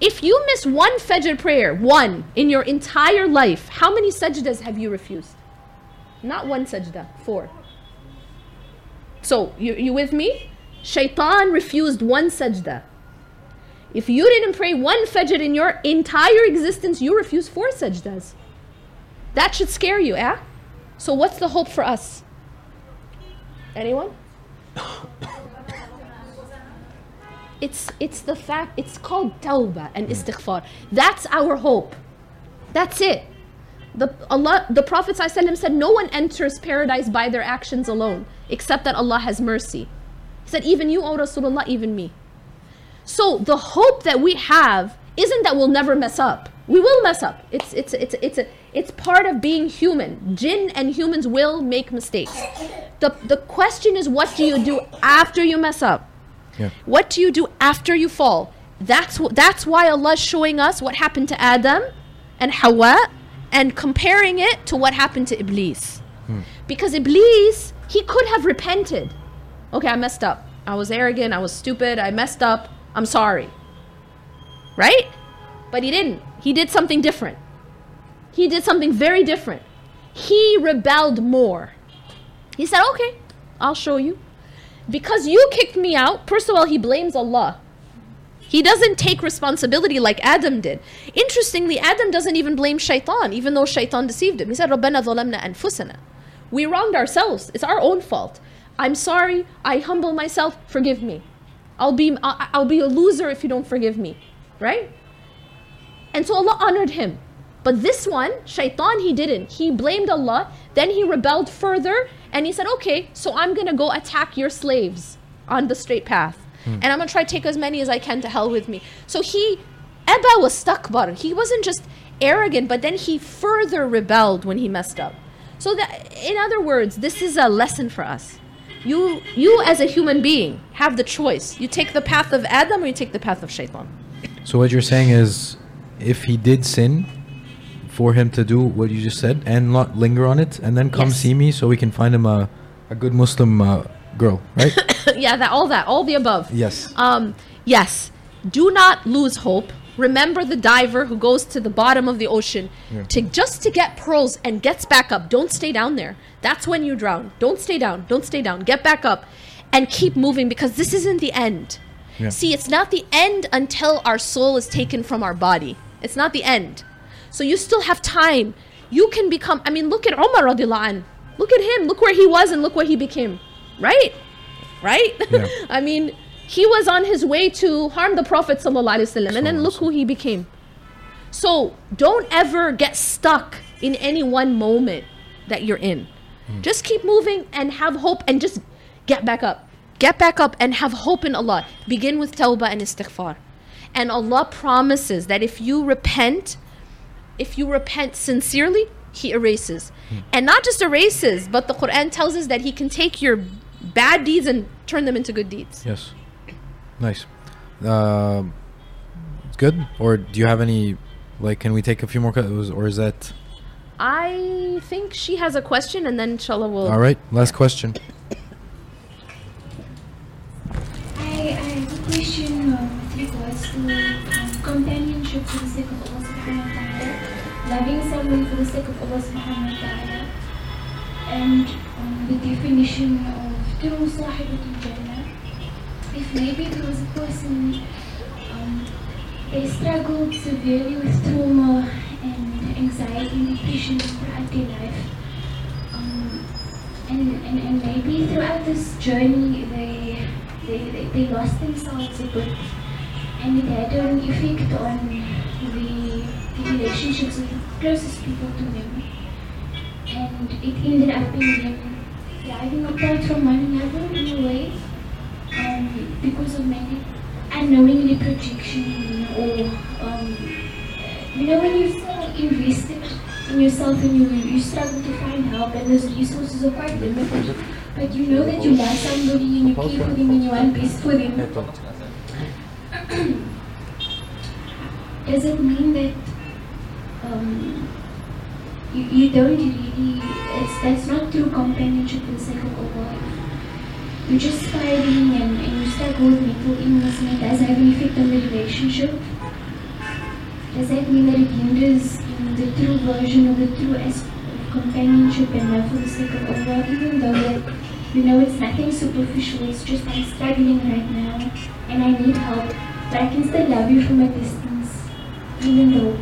If you miss one Fajr prayer, one, in your entire life, how many sajdas have you refused? Not one sajda, four. So, you, you with me? Shaitan refused one sajda. If you didn't pray one fajr in your entire existence, you refuse four sajdas. That should scare you, eh? So, what's the hope for us? Anyone? it's it's the fact it's called tawbah and istighfar. That's our hope. That's it. The Allah the Prophet ﷺ said no one enters paradise by their actions alone, except that Allah has mercy. He said, even you, O Rasulullah, even me. So the hope that we have isn't that we'll never mess up. We will mess up. It's it's it's it's a, it's part of being human. Jinn and humans will make mistakes. The the question is what do you do after you mess up? Yeah. What do you do after you fall? That's that's why Allah's showing us what happened to Adam and Hawa and comparing it to what happened to Iblis. Hmm. Because Iblis, he could have repented. Okay, I messed up. I was arrogant, I was stupid, I messed up. I'm sorry. Right? But he didn't. He did something different. He did something very different. He rebelled more. He said, Okay, I'll show you. Because you kicked me out, first of all, he blames Allah. He doesn't take responsibility like Adam did. Interestingly, Adam doesn't even blame Shaitan, even though Shaitan deceived him. He said, رَبَّنَا ظَلَمْنَا أَنفُسَنَا we wronged ourselves. It's our own fault. I'm sorry. I humble myself. Forgive me. I'll be, I'll be a loser if you don't forgive me. Right? And so Allah honored him. But this one, Shaitan, he didn't. He blamed Allah. Then he rebelled further and he said, okay, so I'm going to go attack your slaves on the straight path. Hmm. And I'm going to try to take as many as I can to hell with me. So he, Eba was stakbar. He wasn't just arrogant, but then he further rebelled when he messed up. So that, in other words, this is a lesson for us. You, you as a human being have the choice. You take the path of Adam or you take the path of Shaitan. So what you're saying is, if he did sin, for him to do what you just said and not linger on it, and then come Yes. see me so we can find him a, a good Muslim uh, girl, right? yeah, that all that, all the above. yes. Um, yes. Do not lose hope. Remember the diver who goes to the bottom of the ocean to just to get pearls and gets back up. Don't stay down there. That's when you drown. Don't stay down. Don't stay down. Get back up and keep moving because this isn't the end. Yeah. See, it's not the end until our soul is taken from our body. It's not the end. So you still have time. You can become I mean, look at Umar radiallahu anh. Look at him. Look where he was and look what he became. Right? Right? Yeah. I mean, he was on his way to harm the Prophet wasallam, and then look who he became. So don't ever get stuck in any one moment that you're in. Hmm. Just keep moving and have hope, and just get back up. Get back up and have hope in Allah. Begin with tawbah and istighfar. And Allah promises that if you repent, if you repent sincerely, He erases. Hmm. And not just erases, but the Quran tells us that He can take your bad deeds and turn them into good deeds. Yes. Nice. Um it's good. Or do you have any? Like, can we take a few more? Questions, or is that I think she has a question, and then inshallah we'll. all right? Last question. I, I have a question um, with regards to um, companionship for the sake of Allah subhanahu wa ta'ala, loving someone for the sake of Allah subhanahu wa ta'ala, and um, the definition of true sahibatul jannah. If maybe there was a person, um, they struggled severely with trauma and anxiety and depression throughout their life. Um, and, and, and maybe throughout this journey they, they, they, they lost themselves a bit. And it had an effect on the, the relationships with the closest people to them. And it ended up in them driving apart from one another in a way. Um, because of maybe unknowingly projection or um, you know when you're so invested in yourself and you, you struggle to find help and those resources are quite limited but you know that you love somebody and you care for them and you want best for them. Does it mean that um, you, you don't really it's that's not true companionship the sake of Allah you're just fighting and, and you struggle with mental illness and it does have an effect on the relationship does that mean that it hinders in the true version of the true aspect of companionship and love for the sake of Allah, even though that you know it's nothing superficial, it's just I'm struggling right now and I need help, but I can still love you from a distance, even though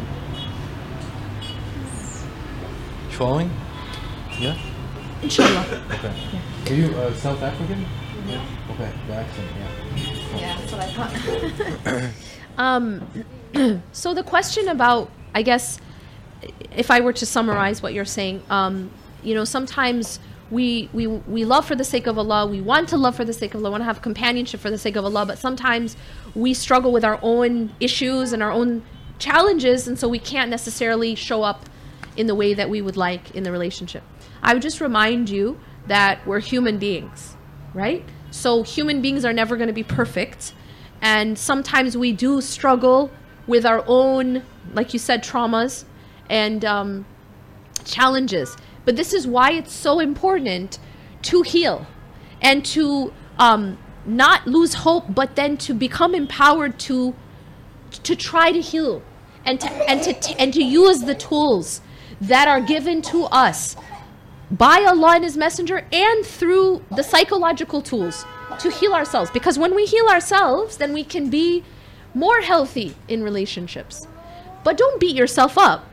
Following? Yeah. Inshallah. Okay. Are you uh, South African? Yeah. Okay. The accent. Yeah. Yeah, that's what I thought. um, so the question about, I guess, if I were to summarize what you're saying, um, you know, sometimes we, we we love for the sake of Allah. We want to love for the sake of Allah. Want to have companionship for the sake of Allah. But sometimes we struggle with our own issues and our own challenges, and so we can't necessarily show up in the way that we would like in the relationship. I would just remind you that we're human beings, right? So human beings are never going to be perfect. And sometimes we do struggle with our own, like you said, traumas and um, challenges. But this is why it's so important to heal and to um, not lose hope, but then to become empowered to to try to heal and to and to and to use the tools that are given to us by Allah and His Messenger and through the psychological tools to heal ourselves. Because when we heal ourselves, then we can be more healthy in relationships. But don't beat yourself up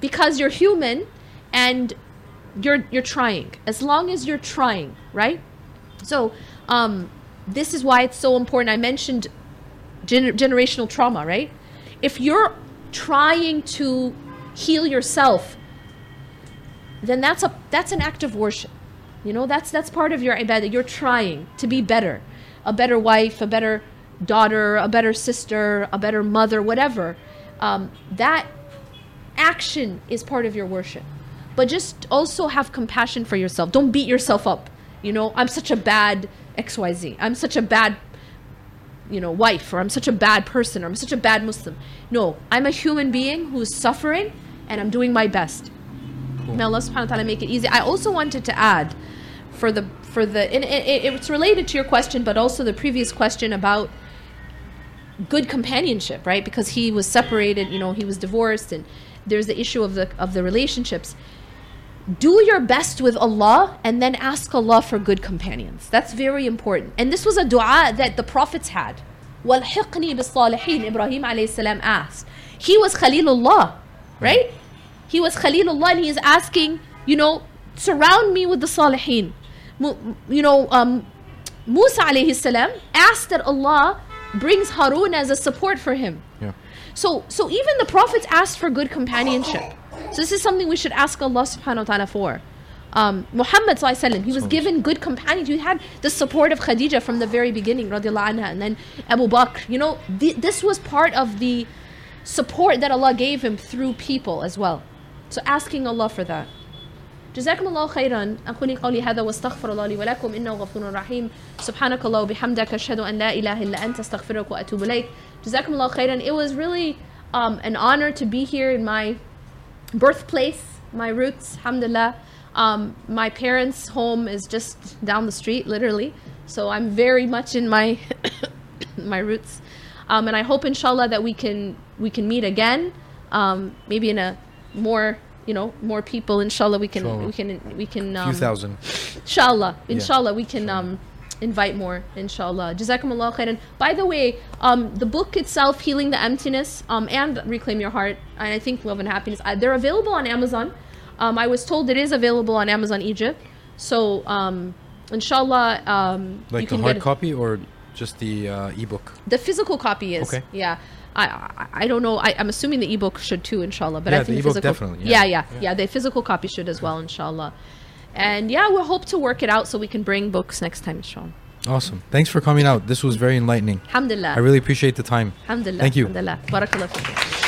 because you're human and you're you're trying. As long as you're trying, right? So, um, this is why it's so important. I mentioned gener- generational trauma, right? If you're trying to heal yourself, then that's a that's an act of worship. You know, that's that's part of your ibadah. You're trying to be better, a better wife, a better daughter, a better sister, a better mother, whatever. Um, that action is part of your worship. But just also have compassion for yourself. Don't beat yourself up. You know, I'm such a bad XYZ. I'm such a bad you know, wife, or I'm such a bad person, or I'm such a bad Muslim. No, I'm a human being who's suffering and I'm doing my best. May Allah subhanahu wa ta'ala make it easy. I also wanted to add for the for the and it, it's related to your question but also the previous question about good companionship, right? Because he was separated, you know, he was divorced and there's the issue of the of the relationships. Do your best with Allah and then ask Allah for good companions. That's very important. And this was a dua that the prophets had. Walhiqni bisalihin, Ibrahim alayhi salam asked. He was Khalilullah, right? He was Khalilullah and he is asking, you know, surround me with the Salihin. You know, um, Musa alayhi salam asked that Allah brings Harun as a support for him. Yeah. So, so even the prophets asked for good companionship. So this is something we should ask Allah subhanahu wa ta'ala for. Um, Muhammad wasallam, he was given good companions. He had the support of Khadija from the very beginning, radiallahu anha, and then Abu Bakr. You know, th- this was part of the support that Allah gave him through people as well. So asking Allah for that. جزاكم الله خيرا أقول قولي هذا واستغفر الله لي ولكم إنه غفور رحيم سبحانك الله وبحمدك أشهد أن لا إله إلا أنت أستغفرك وأتوب إليك جزاكم الله خيرا It was really um, an honor to be here in my birthplace, my roots, alhamdulillah. Um, my parents' home is just down the street, literally. So I'm very much in my my roots. Um, and I hope, inshallah, that we can we can meet again, um, maybe in a more you know more people. Inshallah, we can Inshallah. we can we can um, few thousand. Inshallah, inshallah, we can um, invite more. Inshallah. Jazakumullah khairan. By the way, um, the book itself, Healing the Emptiness, um, and Reclaim Your Heart, and I think Love and Happiness, uh, they're available on Amazon. Um, I was told it is available on Amazon Egypt. So, um, inshallah, um, you Like the hard copy or just the uh, ebook? The physical copy is. Okay. Yeah. I, I don't know. I, I'm assuming the ebook should too, inshallah. But Yeah, I think the ebook physical, definitely, Yeah. yeah. yeah, yeah, The physical copy should as well, inshallah. And yeah, we'll hope to work it out so we can bring books next time, inshallah. Awesome. Thanks for coming out. This was very enlightening. Alhamdulillah. I really appreciate the time. Alhamdulillah. Thank you. Alhamdulillah. Barakallah.